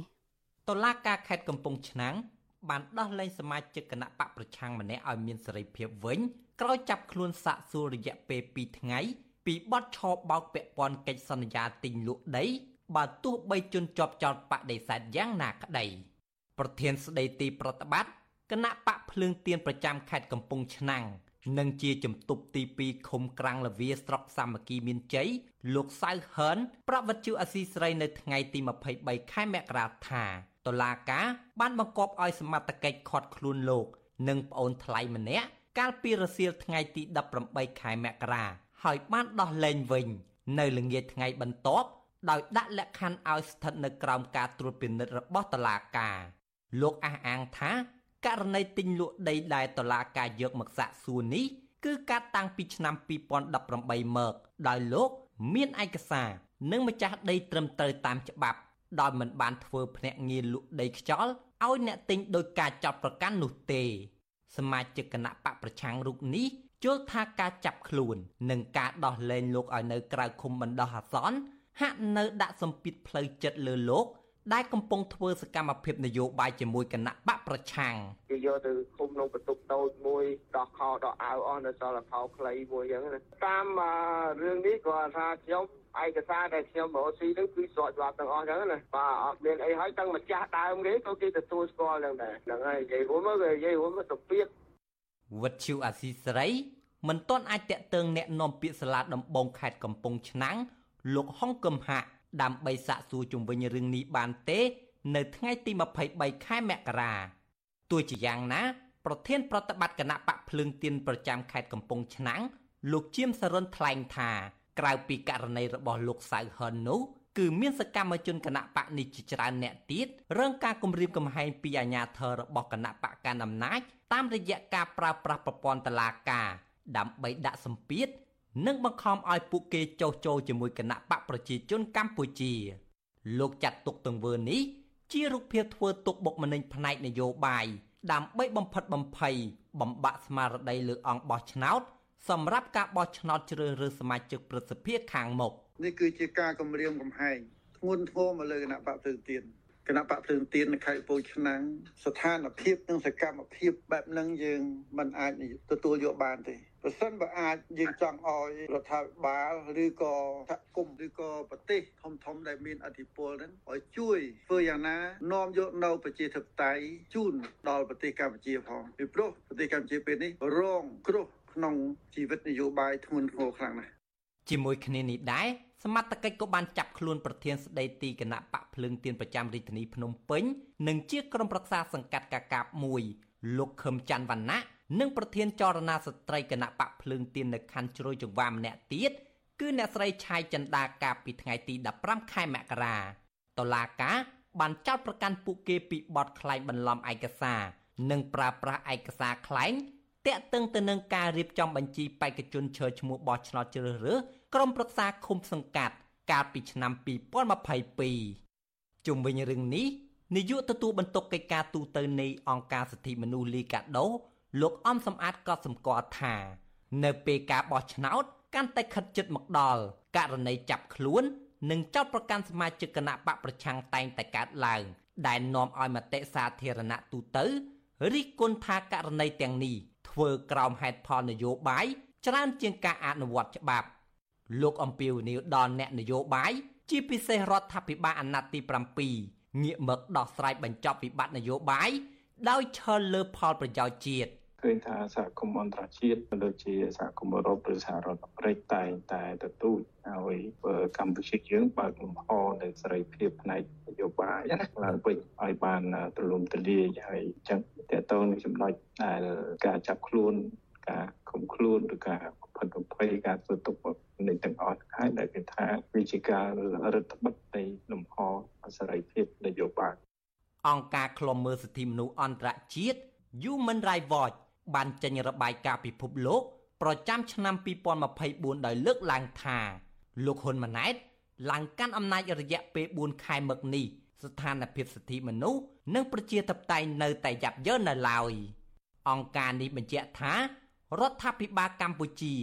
តុលាការខេត្តកំពង់ឆ្នាំងបានដោះលែងសមាជិកគណៈបកប្រឆាំងម្នាក់ឲ្យមានសេរីភាពវិញក្រោយចាប់ខ្លួនសាកសួររយៈពេល2ថ្ងៃពីបទឆោបបោកពាក់ព័ន្ធកិច្ចសន្យាទិញលក់ដីបើទោះបីជន់ជាប់ចោតបដិសេធយ៉ាងណាក្តីប្រធានស្ដីទីប្រតិបត្តិគណៈបកភ្លើងទៀនប្រចាំខេត្តកំពង់ឆ្នាំង និងជាជំទប់ទី2ឃុំក្រាំងលវាស្រុកសាមគ្គីមានជ័យលោកសៅហឺនប្រវត្តិជអស៊ីស្រីនៅថ្ងៃទី23ខែមករាថាតុលាការបានបង្គាប់ឲ្យសមត្ថកិច្ចឃាត់ខ្លួនលោក និងប្អូនថ្លៃម្នាក់កាលពីរសៀលថ្ងៃទី18ខែមករាហើយបានដោះលែងវិញ នៅល្ងាចថ្ងៃបន្ទាប់ដោយដាក់លក្ខខណ្ឌឲ្យស្ថិតនៅក្រោមការត្រួតពិនិត្យរបស់តុលាការលោកអះអាងថា ករណីទិញលក់ដីដែលតុលាការយកមកសាកសួរនេះគឺការតាំងពីឆ្នាំ2018មកដោយលោក មានឯកសារនិងម្ចាស់ដីត្រឹមត្រូវតាមច្បាប់ដោយមិនបានធ្វើភ្នាក់ងារលក់ដីខ្យល់ឲ្យអ្នកទិញដោយការចាប់ប្រកាន់នោះទេ សមាជិកគណៈបកប្រឆាំងរូបនេះជល់ថាការចាប់ខ្លួននិងការដោះលែងលោកឲ្យនៅក្រៅឃុំបណ្ដោះអាសន្នហាក់នៅដាក់សម្ពាធផ្លូវចិត្តលើលោក ដែលកំពុងធ្វើសកម្មភាពនយោបាយជាមួយគណៈបកប្រឆាំងគេយកទៅឃុំក្នុងបន្ទប់តូចមួយដោះខោដោះអាវអស់នៅសល់ផោខ្លីមួយអញ្ចឹងតាមរឿងនេះគាត់ថាខ្ញុំឯកសារដែលខ្ញុំរកស៊ីនឹងគឺស្រកច្បាប់ទាំងអស់ចឹងណាបាទអត់មានអីហើយទាំងម្ចាស់ដើមគេក៏គេទទួលស្គាល់ហ្នឹងដែរហ្នឹងហើយនិយាយរួមមកនិយាយរួមមកទៅពីវត្តឈូអាស៊ីសេរីមិនទាន់អាចតាក់ទងแนะនាំពាក្យសាលាដំបងខេត្តកំពង់ឆ្នាំងលោកហុងកឹមហាក់ ដើម្បីសាកសួរជំវិញរឿងនេះបានទេ នៅថ្ងៃទី23ខែមករាទោះជាយ៉ាងណា ប្រធានប្រតិបត្តិគណៈបកភ្លើងទៀនប្រចាំខេត្តកំពង់ឆ្នាំងលោកជៀមសរិនថ្លែងថា ក្រៅពីករណីរបស់លោកសៅហិននោះគឺមានសកម្មជនគណៈបកនេះជាច្រើនអ្នកទៀតរងការគំរាមកំហែងពីអាជ្ញាធររបស់គណៈបកកណ្ដាលអំណាចតាមរយៈការប្រើប្រាស់ប្រព័ន្ធតឡាការដើម្បីដាក់សម្ពាធ និងបង្ខំឲ្យពួកគេចោះចូលជាមួយគណៈបកប្រជាជនកម្ពុជា លោកចាត់ទុកទង្វើនេះ ជារូបភាពធ្វើទុកបុកម្នេញផ្នែកនយោបាយដើម្បីបំផិតបំភ័យបំបាក់ស្មារតីលើអង្គបោះឆ្នោតសម្រាប់ការបោះឆ្នោតជ្រើសរើសសមាជិកព្រឹទ្ធសភាខាងមុខនេះគឺជាការគម្រាមកំហែងធ្ងន់ធ្ងរមកលើគណៈបកភ្លើងទៀនគណៈបកភ្លើងទៀននៅខេត្តពោធិ៍ឆ្នាំងស្ថានភាពនិងសកម្មភាពបែបហ្នឹងយើងមិនអាចទទួលយកបានទេ ប្រសិនបើអាចយើងចង់ឲ្យរដ្ឋាភិបាលឬក៏សហគមន៍ឬក៏ប្រទេសធំធំដែលមានអធិបុលហ្នឹងឲ្យជួយធ្វើយ៉ាងណានាំយកនៅប្រជាធិបតេយ្យជូនដល់ប្រទេសកម្ពុជាផងពីព្រោះប្រទេសកម្ពុជាពេលនេះរងគ្រោះក្នុងជីវិតនយោបាយធ្ងន់ធ្ងរខ្លាំងណាស់ជាមួយគ្នានេះដែរសមត្ថកិច្ចក៏បានចាប់ខ្លួនប្រធានស្ដីទីគណៈបកភ្លើងទៀនប្រចាំរាជធានីភ្នំពេញនិងជាក្រុមប្រឹក្សាសង្កាត់កាកាបមួយលោកខឹមច័ន្ទវណ្ណៈ និងប្រធានចរណាស្ត្រីគណៈបកភ្លើងទៀននៅខណ្ឌជ្រោយចង្វាម្នាក់ទៀតគឺអ្នកស្រីឆាយចិន្តាកាលពីថ្ងៃទី15ខែមករាតុលាការបានចោទប្រកាន់ពួកគេពីបទក្លែងបន្លំឯកសារនិងប្រើប្រាស់ឯកសារក្លែងតាក់ទងទៅនឹងការរៀបចំបញ្ជីបេក្ខជនឈើឈ្មោះបោះឆ្នោតជ្រើសរើសក្រុមប្រឹក្សាឃុំសង្កាត់កាលពីឆ្នាំ2022ជុំវិញរឿងនេះនាយកទទួលបន្ទុកកិច្ចការទូតទៅនៃអង្គការសិទ្ធិមនុស្សលីកាដូ លោកអំសំអាតក៏សម្គាល់ថា នៅពេលការបោះឆ្នោត កាន់តែខិតជិតមកដល់ករណីចាប់ខ្លួននិងចោទប្រកាន់សមាជិកគណៈបកប្រឆាំងតែងតែកើតឡើង ដែលនាំឲ្យមតិសាធារណៈទូទៅរិះគន់ថាករណីទាំងនេះធ្វើក្រោមហេតុផលនយោបាយច្រើនជាងការអនុវត្តច្បាប់ លោកអំពីវនីវដល់អ្នកនយោបាយជាពិសេសរដ្ឋាភិបាលអាណត្តិទី7ងាកមកដោះស្រាយបញ្ចប់វិបត្តិនយោបាយដោយឈលលើផលប្រយោជន៍ជាតិ ឃើញថាសហគមន៍អន្តរជាតិដូចជាសហគមន៍អឺរ៉ុបឬសហរដ្ឋអាមេរិកតែងតែទទូចឲ្យកម្ពុជាយើងបើកលំហនៅសេរីភាពផ្នែកនយោបាយណាឡើងវិញឲ្យបានទូលំទូលាយហើយចឹងតើតើនឹងចំណុចដែលការចាប់ខ្លួនការឃុំខ្លួនឬការផិតបំភ័យការធ្វើទុកនៃទាំងអស់ហើយដែលគេថាវាជាការរដ្ឋបិទនៃលំហសេរីភាពនយោបាយអង្គការឃ្លាំមើលសិទ្ធិមនុស្សអន្តរជាតិ Human Rights Watch បានចេញរបាយការណ៍ពិភពលោកប្រចាំឆ្នាំ2024ដោយលើកឡើងថាលោកហ៊ុនម៉ាណែតឡើងកាន់អំណាចរយៈពេល4ខែមកនេះស្ថានភាពសិទ្ធិមនុស្សនិងប្រជាធិបតេយ្យនៅតែយ៉ាប់យ៉ឺននៅឡើយអង្គការនេះបញ្ជាក់ថារដ្ឋាភិបាលកម្ពុជា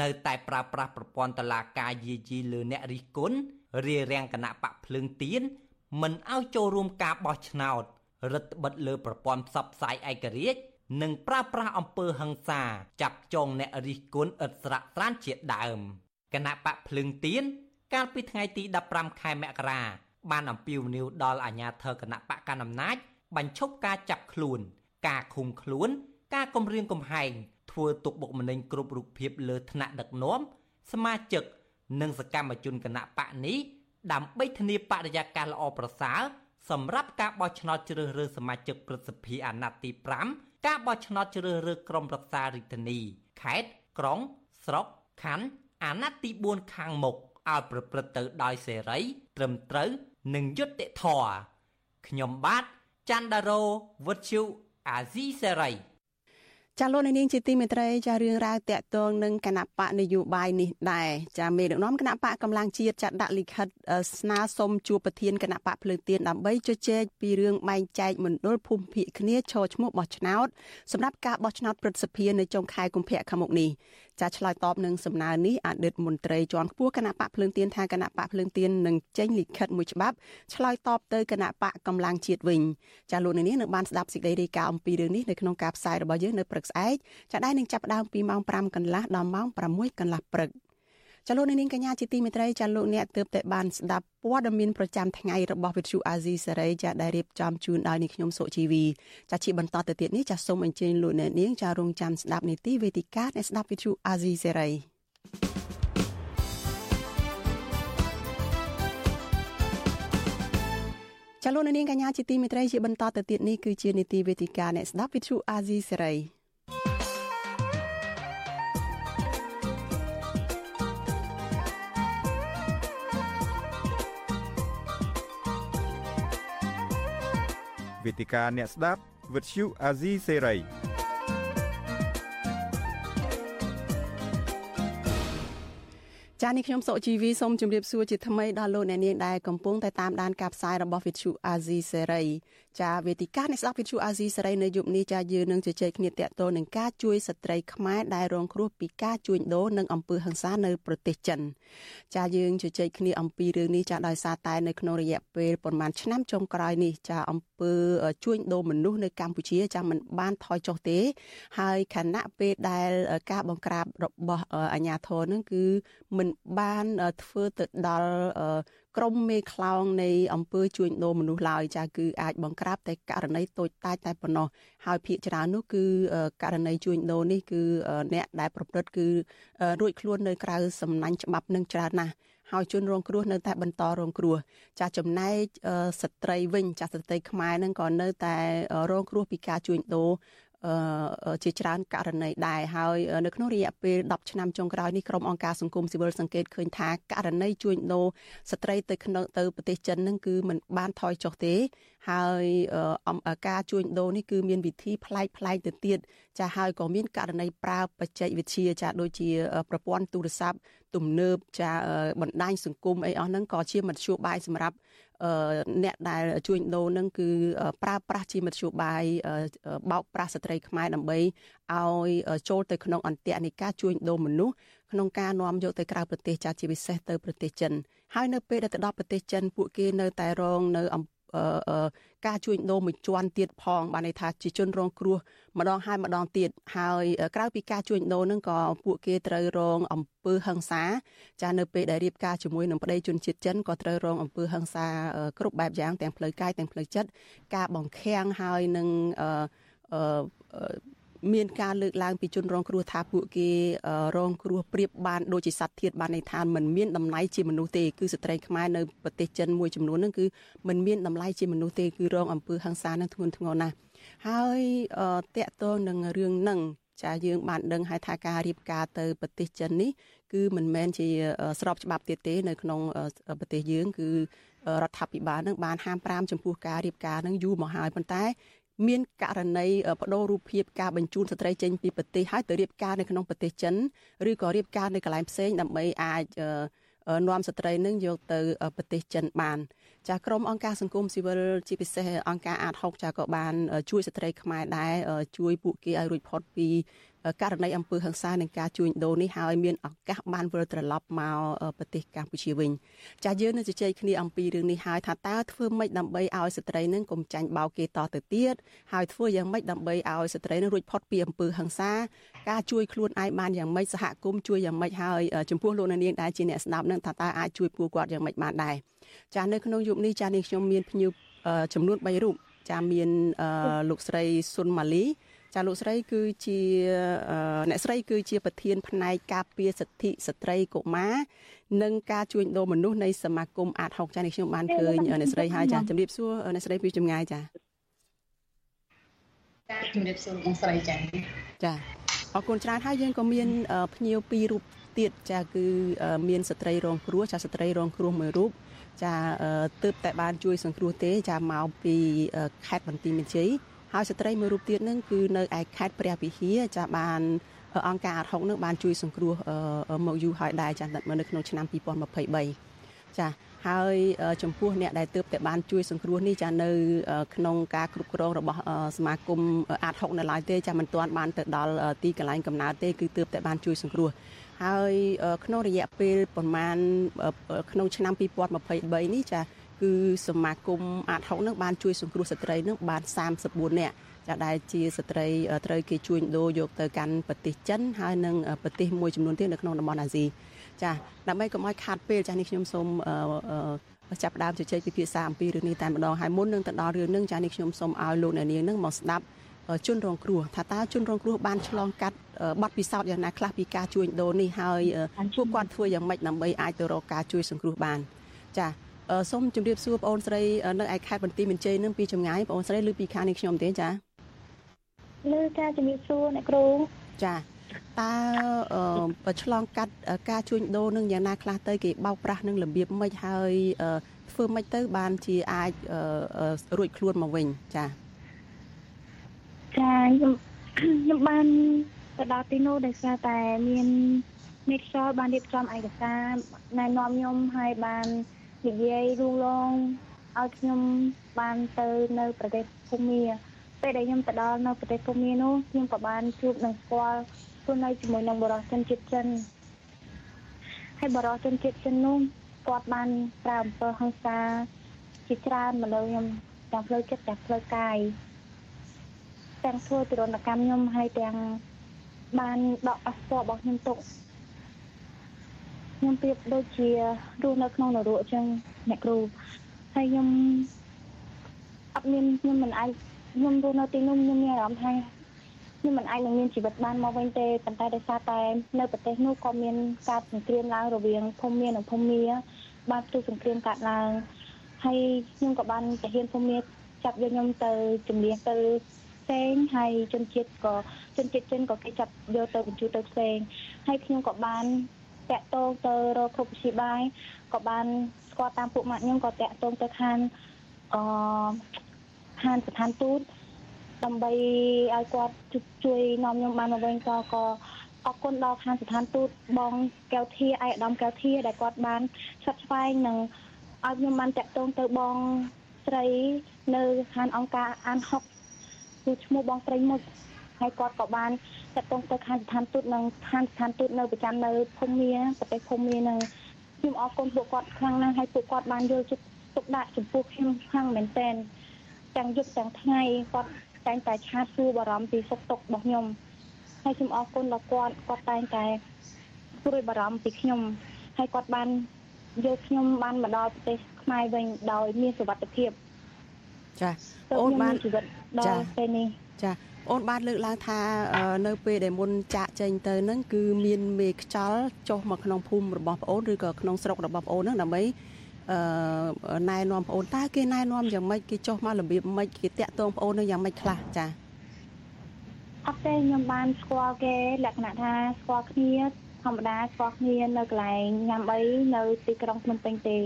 នៅតែប្រើប្រាស់ប្រព័ន្ធតឡាការយាយីលើអ្នករិះគន់រារាំងគណៈបកភ្លើងទៀនមិនឲ្យចូលរួមការបោះឆ្នោតរដ្ឋបិទលើប្រព័ន្ធផ្សព្វផ្សាយឯករាជ្យ និងប្រើប្រាស់អំពើហិង្សាចាប់ចងអ្នករិះគន់ឥតស្រាកស្រានជាដើមគណៈបកភ្លើងទៀនកាលពីថ្ងៃទី15ខែមករាបានអំពាវនាវដល់អាជ្ញាធរគណៈបកកណ្ដាលអំណាចបញ្ឈប់ការចាប់ខ្លួន ការឃុំខ្លួន ការគំរាមកំហែងធ្វើទុកបុកម្នេញគ្រប់រូបភាពលើថ្នាក់ដឹកនាំសមាជិកនិងសកម្មជនគណៈបកនេះដើម្បីធានាបរិយាកាសល្អប្រសើរសម្រាប់ការបោះឆ្នោតជ្រើសរើសសមាជិកព្រឹទ្ធសភាអាណត្តិទី5 ការបោះឆ្នោតជ្រើសរើសក្រុមប្រឹក្សារាជធានីខេត្តក្រុង ស្រុកខណ្ឌអាណត្តិទី4ខាងមុខឲ្យប្រព្រឹត្តទៅដោយសេរី ត្រឹមត្រូវនិងយុត្តិធម៌ខ្ញុំបាទច័ន្ទដារោវុទ្ធុអាស៊ីសេរី ចាលោកនាងជាទីមេត្រីចារឿងរ៉ាវតាក់ទងនឹងគណៈបកនយោបាយនេះដែរចាមេដឹកនាំគណៈបកកម្លាំងជាតិចាត់ដាក់លិខិតស្នើសុំជួបប្រធានគណៈបកភ្លើងទៀនដើម្បីជជែកពីរឿងបែងចែកមណ្ឌលភូមិភាគគ្នាឈរឈ្មោះបោះឆ្នោតសម្រាប់ការបោះឆ្នោតព្រឹទ្ធសភានៅចុងខែកុម្ភៈខាងមុខនេះ ចាឆ្លើយតបនឹងសំណើនេះអតីតមន្ត្រីជាន់ខ្ពស់គណៈបកភ្លើងទៀនថាគណៈបកភ្លើងទៀននឹងចេញលិខិតមួយច្បាប់ឆ្លើយតបទៅគណៈបកកម្លាំងជាតិវិញចាលោកនាងនឹងបានស្ដាប់សេចក្តីរាយការណ៍អំពីរឿងនេះនៅក្នុងការផ្សាយរបស់យើងនៅព្រឹកស្អែកចាដែរនឹងចាប់ផ្ដើមពីម៉ោង5កន្លះដល់ម៉ោង6កន្លះព្រឹក ចលនានាងកញ្ញាជាទីមេត្រីចាលោកអ្នកទើបតែបានស្ដាប់ព័ត៌មានប្រចាំថ្ងៃរបស់វិទ្យុអាស៊ីសេរីចាដែលរៀបចំជូនដោយនាងខ្ញុំសុជីវីចាជាបន្តទៅទៀតនេះចាសូមអញ្ជើញលោកអ្នកនាងចារងចាំស្ដាប់នីតិវេទិកានៃស្ដាប់វិទ្យុអាស៊ីសេរីចលនានាងកញ្ញាជាទីមេត្រីជាបន្តទៅទៀតនេះគឺជានីតិវេទិកានៃស្ដាប់វិទ្យុអាស៊ីសេរី វេទិកាអ្នកស្ដាប់វិទ្យុអាស៊ីសេរីចានេះខ្ញុំសុជីវីសូមជម្រាបសួរជាថ្មីដល់លោកអ្នកនាងដែលកំពុងតែតាមដានការផ្សាយរបស់ Vithu Azizi Serai ចាវេទិកានៃស្ដាប់ Vithu Azizi Serai នៅយប់នេះចាយើងនឹងជជែកគ្នាតាក់ទងនឹងការជួយស្ត្រីខ្មែរដែលរងគ្រោះពីការជួញដូរនិងអំពើហិង្សានៅប្រទេសចិនចាយើងជជែកគ្នាអំពីរឿងនេះចាដោយសារតែនៅក្នុងរយៈពេលប្រហែលឆ្នាំចុងក្រោយនេះចាអំពើជួញដូរមនុស្សនៅកម្ពុជាចាមិនបានថយចុះទេ ហើយខណៈពេលដែលការបង្ក្រាបរបស់អាជ្ញាធរនឹងគឺមិនបានធ្វើទៅដល់ ក្រមមេខ្លោងនៃអង្គើជួញដូរមនុស្សឡើយចាគឺអាចបង្ក្រាបតែករណីតូចតាចតែប៉ុណ្ណោះហើយភាគច្រើននោះគឺករណីជួញដូរនេះគឺអ្នកដែលប្រព្រឹត្តគឺរួចខ្លួននៅក្រៅសំណាញ់ច្បាប់នឹងច្រើនណាស់ហើយជនរងគ្រោះនៅតែបន្តរងគ្រោះចាស់ចំណែកស្ត្រីវិញចាស់ស្ត្រីខ្មែរនឹងក៏នៅតែរងគ្រោះពីការជួញដូរ ជាច្រើនករណីដែរហើយនៅក្នុងរយៈពេល10ឆ្នាំចុងក្រោយនេះក្រុមអង្គការសង្គមស៊ីវិលសង្កេតឃើញថាករណីជួញដូរស្ត្រីទៅក្នុងទៅប្រទេសចិននឹងគឺมันបានថយចុះទេ ហើយការជួញដូរនេះគឺមានវិធីប្លែកប្លែកទៅទៀតចាហើយក៏មានករណីប្រើបច្ចេកវិទ្យាចាដូចជាប្រព័ន្ធទូរស័ព្ទទំនើបចាបណ្ដាញសង្គមអីអស់ហ្នឹងក៏ជាមធ្យោបាយសម្រាប់ អ្នកដែលជួញដូរនឹងគឺប្រើប្រាស់ជាមធ្យោបាយបោកប្រាស់ស្ត្រីខ្មែរដើម្បីឲ្យចូលទៅក្នុងអន្ទាក់នៃការជួញដូរមនុស្សក្នុងការនាំយកទៅក្រៅប្រទេសចាជាពិសេសទៅប្រទេសចិនហើយនៅពេលដែលទៅដល់ប្រទេសចិនពួកគេនៅតែរងនៅអំ ការជួញដូរមួយជាន់ទៀតផងបានន័យថាជាជនរងគ្រោះម្ដងហើយម្ដងទៀតហើយក្រៅពីការជួញដូរនឹងក៏ពួកគេត្រូវរងអំពើហិង្សាចានៅពេលដែលរៀបការជាមួយនឹងប្តីជនជាតិចិនក៏ត្រូវរងអំពើហិង្សាគ្រប់បែបយ៉ាងទាំងផ្លូវកាយទាំងផ្លូវចិត្តការបង្ខាំងហើយនឹងអឺ មានការលើកឡើងពីជនរងគ្រោះថាពួកគេរងគ្រោះប្រៀបបានដូចជាសត្វធាតបានន័យថាมันមានតម្លៃជាមនុស្សទេគឺស្ត្រីខ្មែរនៅប្រទេសចិនមួយចំនួនហ្នឹងគឺมันមានតម្លៃជាមនុស្សទេគឺរងអំពើហិង្សានឹងធ្ងន់ធ្ងរណាស់ហើយតកតងនឹងរឿងហ្នឹងចាយើងបានដឹងហើយថាការរៀបការទៅប្រទេសចិននេះគឺមិនមែនជាស្របច្បាប់ទៀតទេនៅក្នុងប្រទេសយើងគឺរដ្ឋាភិបាលនឹងបានហាម5ចំពោះការរៀបការនឹងយូរមកហើយប៉ុន្តែ មានករណីបដូររូបភាពការបញ្ជូនស្ត្រីចេញពីប្រទេសហើយទៅរៀបការនៅក្នុងប្រទេសចិនឬក៏រៀបការនៅកន្លែងផ្សេងដើម្បីអាចនាំស្ត្រីនឹងយកទៅប្រទេសចិនបានចាក្រមអង្គការសង្គមស៊ីវិលជាពិសេសអង្គការអាត6ចាក៏បានជួយស្ត្រីខ្មែរដែរជួយពួកគេឲ្យរួចផុតពី ករណីអំពើហិង្សានិងការជួញដូរនេះហើយមានឱកាសបានវិលត្រឡប់មកប្រទេសកម្ពុជាវិញចាយើងនឹងជជែកគ្នាអំពីរឿងនេះហើយថាតើធ្វើម៉េចដើម្បីឲ្យស្ត្រីនឹងកុំចាញ់បោកគេតទៅទៀតហើយធ្វើយ៉ាងម៉េចដើម្បីឲ្យស្ត្រីនឹងរួចផុតពីអំពើហិង្សាការជួយខ្លួនឯងបានយ៉ាងម៉េចសហគមន៍ជួយយ៉ាងម៉េចហើយចំពោះលោកនាងដែលជាអ្នកស្ដាប់នឹងថាតើអាចជួយពួកគាត់យ៉ាងម៉េចបានដែរចានៅក្នុងយុគនេះចានេះខ្ញុំមានភ្ញៀវចំនួន3រូបចាមានលោកស្រីសុនម៉ាលី ចាលោកស្រីគឺជាអ្នកស្រីគឺជាប្រធានផ្នែកការពារសិទ្ធិស្ត្រីកុមារនិងការជួញដូរមនុស្សនៃសមាគមអាត6ចានេះខ្ញុំបានឃើញអ្នកស្រីហើយចាជំរាបសួរអ្នកស្រីពីចម្ងាយចាជំរាបសួរបងស្រីចាចាអរគុណច្រើនហើយយើងក៏មានភ្ញៀវពីររូបទៀតចាគឺមានស្ត្រីរងគ្រោះចាស្ត្រីរងគ្រោះមួយរូបចាទើបតែបានជួយសង្គ្រោះទេចាមកពីខេត្តបន្ទាយមានជ័យ ហើយស្ត្រីមួយរូបទៀតនឹងគឺនៅឯខេត្តព្រះវិហារចាបានអង្គការអាត់ហុកនឹងបានជួយសង្គ្រោះមកយូរហើយដែរចានៅក្នុងឆ្នាំ2023ចាហើយចំពោះអ្នកដែលទើបតែបានជួយសង្គ្រោះនេះចានៅក្នុងការគ្រប់គ្រងរបស់សមាគមអាត6នៅឡើយទេចាមិនទាន់បានទៅដល់ទីកន្លែងកំណើតទេគឺទើបតែបានជួយសង្គ្រោះហើយក្នុងរយៈពេលប្រមាណក្នុងឆ្នាំ2023នេះចា គឺសមាគមអាត6នឹងបានជួយសង្គ្រោះស្ត្រីនឹងបាន34នាក់ចាដែលជាស្ត្រីត្រូវគេជួញដូរយកទៅកាន់ប្រទេសចិនហើយនិងប្រទេសមួយចំនួនទៀតនៅក្នុងតំបន់អាស៊ីចាដើម្បីកុំឲ្យខាតពេលចានេះខ្ញុំសូមចាប់ដើមជជែកពិភាក្សាអំពីរឿងនេះតែម្ដងហើយមុននឹងទៅដល់រឿងនឹងចានេះខ្ញុំសូមឲ្យលោកអ្នកនាងនឹងមកស្ដាប់ជនរងគ្រោះថាតើជនរងគ្រោះបានឆ្លងកាត់បទពិសោធន៍យ៉ាងណាខ្លះពីការជួញដូរនេះហើយពួកគាត់ធ្វើយ៉ាងម៉េចដើម្បីអាចទៅរកការជួយសង្គ្រោះបានចា សូមជម្រាបសួរបងអូនស្រីនៅឯខេត្តបន្ទាយមានជ័យនឹងពីចម្ងាយបងអូនស្រីឬពីខាងនេះខ្ញុំទេចាលើចាជំរាបសួរអ្នកគ្រូចាតើឆ្លងកាត់ការជួញដូរនឹងយ៉ាងណាខ្លះទៅគេបោកប្រាស់នឹងរបៀបម៉េចហើយធ្វើម៉េចទៅបានជាអាចរួចខ្លួនមកវិញចាចាខ្ញុំខ្ញុំបានទៅដល់ទីនោះដោយសារតែមានមេខ្យល់បានរៀបចំឯកសារណែនាំខ្ញុំឲ្យបាន និយាយលូឡងឲ្យខ្ញុំបានទៅនៅប្រទេសភូមាពេលដែលខ្ញុំទៅដល់នៅប្រទេសភូមានោះខ្ញុំក៏បានជួបនឹងស្គាល់ខ្លួននៅជាមួយនឹងបរិសុទ្ធជនជាតិចិនហើយបរិសុទ្ធជនជាតិចិននោះគាត់បានប្រើអំពើហិង្សាជាច្រើនមកលើខ្ញុំទាំងផ្លូវចិត្តទាំងផ្លូវកាយទាំងធ្វើទរណកម្មខ្ញុំហើយទាំងបានដកប៉ាសពតរបស់ខ្ញុំទុក ខ្ញុំប្រៀបដូចជារស់នៅក្នុងនរកអញ្ចឹងអ្នកគ្រូហើយខ្ញុំអត់មានខ្ញុំមិនអាចខ្ញុំរស់នៅទីនោះខ្ញុំមានអារម្មណ៍ថាខ្ញុំមិនអាចនឹងមានជីវិតបានមកវិញទេប៉ុន្តែដោយសារតែនៅប្រទេសនោះក៏មានការសង្គ្រាមឡើងរវាងភូមិមាននិងភូមិមាបានផ្ទុះសង្គ្រាមកាត់ឡើងហើយខ្ញុំក៏បានទៅហ៊ានភូមិមាចាប់យកខ្ញុំទៅជំនះទៅផ្សេងហើយជនជាតិក៏ជនជាតិចិនក៏គេចាប់យកទៅបញ្ជូនទៅផ្សេងហើយខ្ញុំក៏បាន តាក់ទងទៅរកគ្រប់វិទ្យាបាយក៏បានស្គាល់តាមពួកម៉ាក់ខ្ញុំក៏តាក់ទងទៅខាងអឺខាងស្ថានទូតដើម្បីឲ្យគាត់ជួយនាំខ្ញុំបានមកវិញក៏ក៏អរគុណដល់ខាងស្ថានទូតបងកែវធាឯកឧត្តមកែវធាដែលគាត់បានឆាត់ស្វែងនិងឲ្យខ្ញុំបានតាក់ទងទៅបងស្រីនៅខាងអង្គការអានហុកគឺឈ្មោះបងស្រីមុខ ហើយគាត់ក៏បានតាក់ទងទៅខាងស្ថានទូតនិងខាងស្ថានទូតនៅប្រចាំនៅភូមិមាប្រទេសភូមិមានឹងខ្ញុំអរគុណពួកគាត់ខ្លាំងណាស់ហើយពួកគាត់បានយកចិត្តទុកដាក់ចំពោះខ្ញុំខ្លាំងមែនទែនទាំងយប់ទាំងថ្ងៃគាត់តែងតែឆាតសួរបារម្ភពីសុខទុក្ខរបស់ខ្ញុំហើយខ្ញុំអរគុណដល់គាត់គាត់តែងតែព្រួយបារម្ភពីខ្ញុំហើយគាត់បានយកខ្ញុំបានមកដល់ប្រទេសខ្មែរវិញដោយមានសុវត្ថិភាពចាអូនបានជីវិតដល់ពេលនេះចា អូនបានលើកឡើងថានៅពេលដែលមុនចាក់ចេញទៅហ្នឹងគឺមានមេខ្យល់ចុះមកក្នុងភូមិរបស់ប្អូនឬក៏ក្នុងស្រុករបស់ប្អូនហ្នឹងដើម្បីអឺណែនាំប្អូនតើគេណែនាំយ៉ាងម៉េចគេចុះមករបៀបម៉េចគេតាក់ទងប្អូននឹងយ៉ាងម៉េចខ្លះចាអត់ទេខ្ញុំបានស្គាល់គេលក្ខណៈថាស្គាល់គ្នាធម្មតាស្គាល់គ្នានៅកន្លែងញ៉ាំអីនៅទីក្រុងភ្នំពេញទេ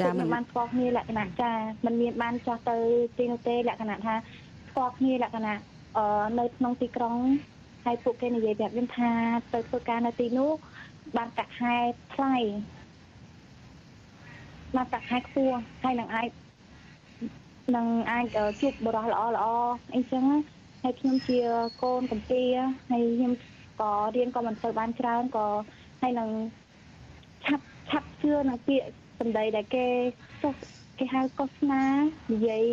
ចាមិនបានស្គាល់គ្នាលក្ខណៈចាមិនមានបានចោះទៅទីនោះទេលក្ខណៈថា ស្គាល់គ្នាលក្ខណៈអឺនៅក្នុងទីក្រុងហើយពួកគេនិយាយប្រាប់ខ្ញុំថាទៅធ្វើការនៅទីនោះបានកាក់ខែថ្លៃបានកាក់ខែខ្ពស់ហើយនឹងអាចនឹងអាចជួបបរិះល្អល្អអីចឹងហើយខ្ញុំជាកូនកំពីហើយខ្ញុំក៏រៀនក៏មិនទៅបានច្រើនក៏ហើយនឹងឆាប់ឆាប់ជឿនឹងពាក្យសម្ដីដែលគេគេហៅកោសនានិយាយ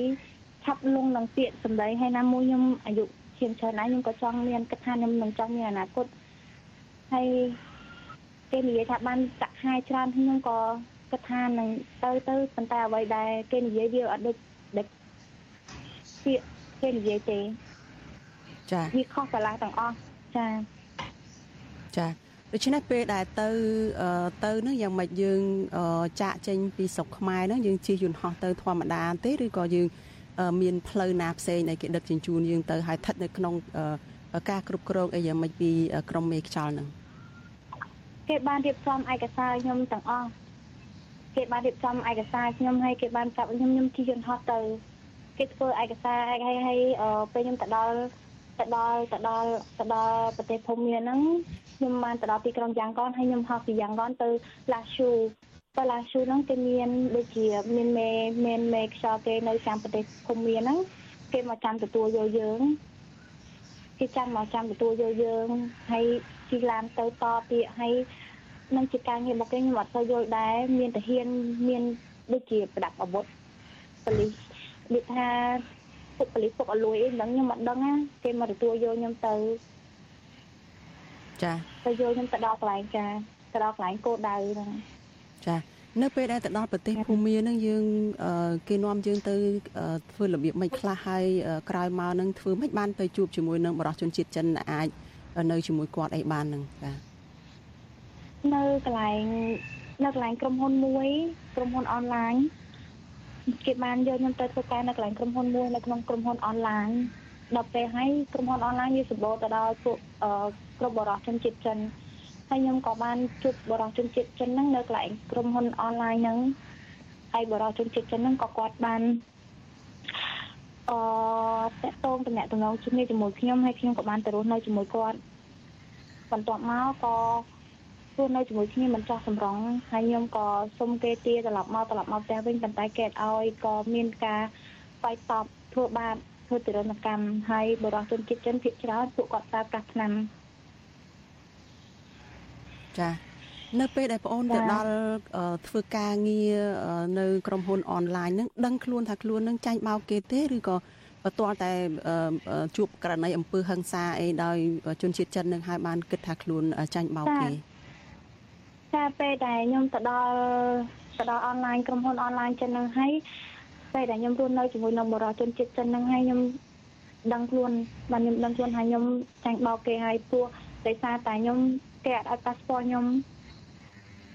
ឆាប់លងនឹងពាក្យសម្ដីហើយណាមួយខ្ញុំអាយុជាងច្រើនណាស់ខ្ញុំក៏ចង់មានគិតថាខ្ញុំនឹងចង់មានអនាគតហើយគេនិយាយថាបានតាក់ហាយច្រើនខ្ញុំក៏គិតថានឹងទៅទៅប៉ុន្តែអ្វីដែលគេនិយាយវាអត់ដូចដែលពាក្យគេនិយាយទេចាវាខុសកន្លះទាំងអស់ចាចាដូច្នេះពេលដែលទៅទៅនឹងយ៉ាងម៉េចយើងចាក់ចេញពីស្រុកខ្មែរហ្នឹងយើងជិះយន្តហោះទៅធម្មតាទេឬក៏យើង មានផ្លូវណាផ្សេងដែលគេដឹកជញ្ជូនយើងទៅហើយស្ថិតនៅក្នុងការគ្រប់គ្រងអីយ៉ាងម៉េចពីក្រមមេខ្យល់ហ្នឹងគេបានរៀបចំឯកសារខ្ញុំទាំងអស់គេបានរៀបចំឯកសារខ្ញុំហើយគេបានប្រាប់ខ្ញុំខ្ញុំជិះយន្តហោះទៅគេធ្វើឯកសារហើយហើយពេលខ្ញុំទៅដល់ទៅដល់ទៅដល់ទៅដល់ប្រទេសភូមាហ្នឹងខ្ញុំបានទៅដល់ទីក្រុងយ៉ាងកនហើយខ្ញុំហោះពីយ៉ាងកនទៅឡាស៊ូ ទៅឡាស៊ូហ្នឹងគេមានដូចជាមានមេមានមេខ្យល់គេនៅចាំប្រទេសភូមាហ្នឹងគេមកចាំទទួលយកយើងគេចាំមកចាំទទួលយកយើងហើយជិះឡានទៅតទៀតហើយនឹងជាការងាររបស់គេខ្ញុំអត់សូវយល់ដែរមានតាហ៊ានមានដូចជាប្រដាប់អាវុធប៉ូលីសដូចថាពុកប៉ូលីសពុកអលួយអីហ្នឹងខ្ញុំអត់ដឹងណាគេមកទទួលយកខ្ញុំទៅចាទៅយកខ្ញុំទៅដល់កន្លែងចាទៅដល់កន្លែងគោដៅហ្នឹង ចានៅពេលដែលទៅដល់ប្រទេសភូមានឹងយើងគេនាំយើងទៅធ្វើរបៀបមិនខ្លះហើយក្រោយមកនឹងធ្វើមិនបានទៅជួបជាមួយនឹងបរិសុជនជាតិចិនអាចនៅជាមួយគាត់អីបាននឹងចានៅកន្លែងនៅកន្លែងក្រុមហ៊ុនមួយក្រុមហ៊ុនអនឡាញគេបានយកខ្ញុំទៅធ្វើការនៅកន្លែងក្រុមហ៊ុនមួយនៅក្នុងក្រុមហ៊ុនអនឡាញដល់ពេលហើយក្រុមហ៊ុនអនឡាញវាសម្បូរទៅដោយពួកគ្រប់បរិសុជនជាតិចិន ហើយខ្ញុំក៏បានជួបបរិសុជនជាតិចិនហ្នឹងនៅកន្លែងក្រុមហ៊ុនអនឡាញហ្នឹងហើយបរិសុជនជាតិចិនហ្នឹងក៏គាត់បានអឺតកតងតំណែងតំណងជាមួយជាមួយខ្ញុំហើយខ្ញុំក៏បានទៅរស់នៅជាមួយគាត់បន្ទាប់មកក៏រស់នៅជាមួយគ្នាមិនចោះសម្រងហើយខ្ញុំក៏សុំគេទាត្រឡប់មកត្រឡប់មកផ្ទះវិញប៉ុន្តែគេអត់ឲ្យក៏មានការបាយតបធ្វើបាបធ្វើទរណកម្មហើយបរិសុទ្ធជនជាតិចិនភាគច្រើនពួកគាត់ប្រើប្រាស់ថ្នាំ ចានៅពេលដែលបងអូនទៅដល់ធ្វើការងារនៅក្រុមហ៊ុនអនឡាញហ្នឹងដឹងខ្លួនថាខ្លួននឹងចាញ់បោកគេទេឬក៏ទាល់តែជួបករណីអំពើហិង្សាអីដោយជនជាតិចិននឹងហើយបានគិតថាខ្លួនចាញ់បោកគេចាពេលដែលខ្ញុំទៅដល់ទៅដល់អនឡាញក្រុមហ៊ុនអនឡាញចិននឹងហើយពេលដែលខ្ញុំរស់នៅជាមួយនឹងបរិយាជនជាតិចិននឹងហើយខ្ញុំដឹងខ្លួនបានខ្ញុំដឹងខ្លួនថាខ្ញុំចាញ់បោកគេហើយពោះដោយសារតែខ្ញុំ គេអត់ឲ្យប៉ាសពតខ្ញុំ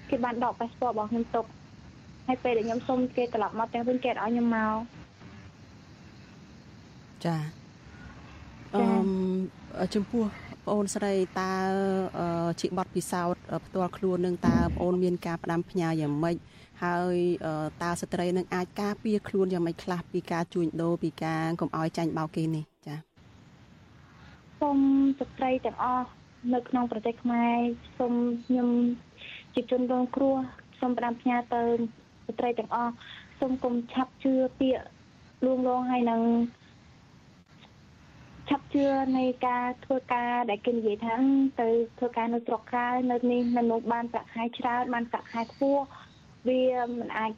គេបានដកប៉ាសពតរបស់ខ្ញុំទុកហើយពេលដែលខ្ញុំសុំគេត្រឡប់មកទាំងវិញគេអត់ឲ្យខ្ញុំមកចាអឺចំពោះបងអូនស្រីតើជាបទពិសោធន៍ផ្ទាល់ខ្លួននឹងតើបងអូនមានការផ្ដាំផ្ញើយ៉ាងម៉េចហើយតើស្ត្រីនឹងអាចការពារខ្លួនយ៉ាងម៉េចខ្លះពីការជួញដូរពីការកុំឲ្យចាញ់បោកគេនេះចាសូមស្ត្រីទាំងអស់ នៅក្នុងប្រទេសខ្មែរសូមខ្ញុំជាជនរងគ្រោះសូមផ្ដាំផ្ញើទៅស្ត្រីទាំងអស់សូមកុំឆាប់ជឿពាក្យលួងលោមហើយនឹងឆាប់ជឿនៃការធ្វើការដែលគេនិយាយថាទៅធ្វើការនៅស្រុកក្រៅនៅនេះនៅនោះបានប្រាក់ខែច្រើនបានប្រាក់ខែខ្ពស់វាមិនអាច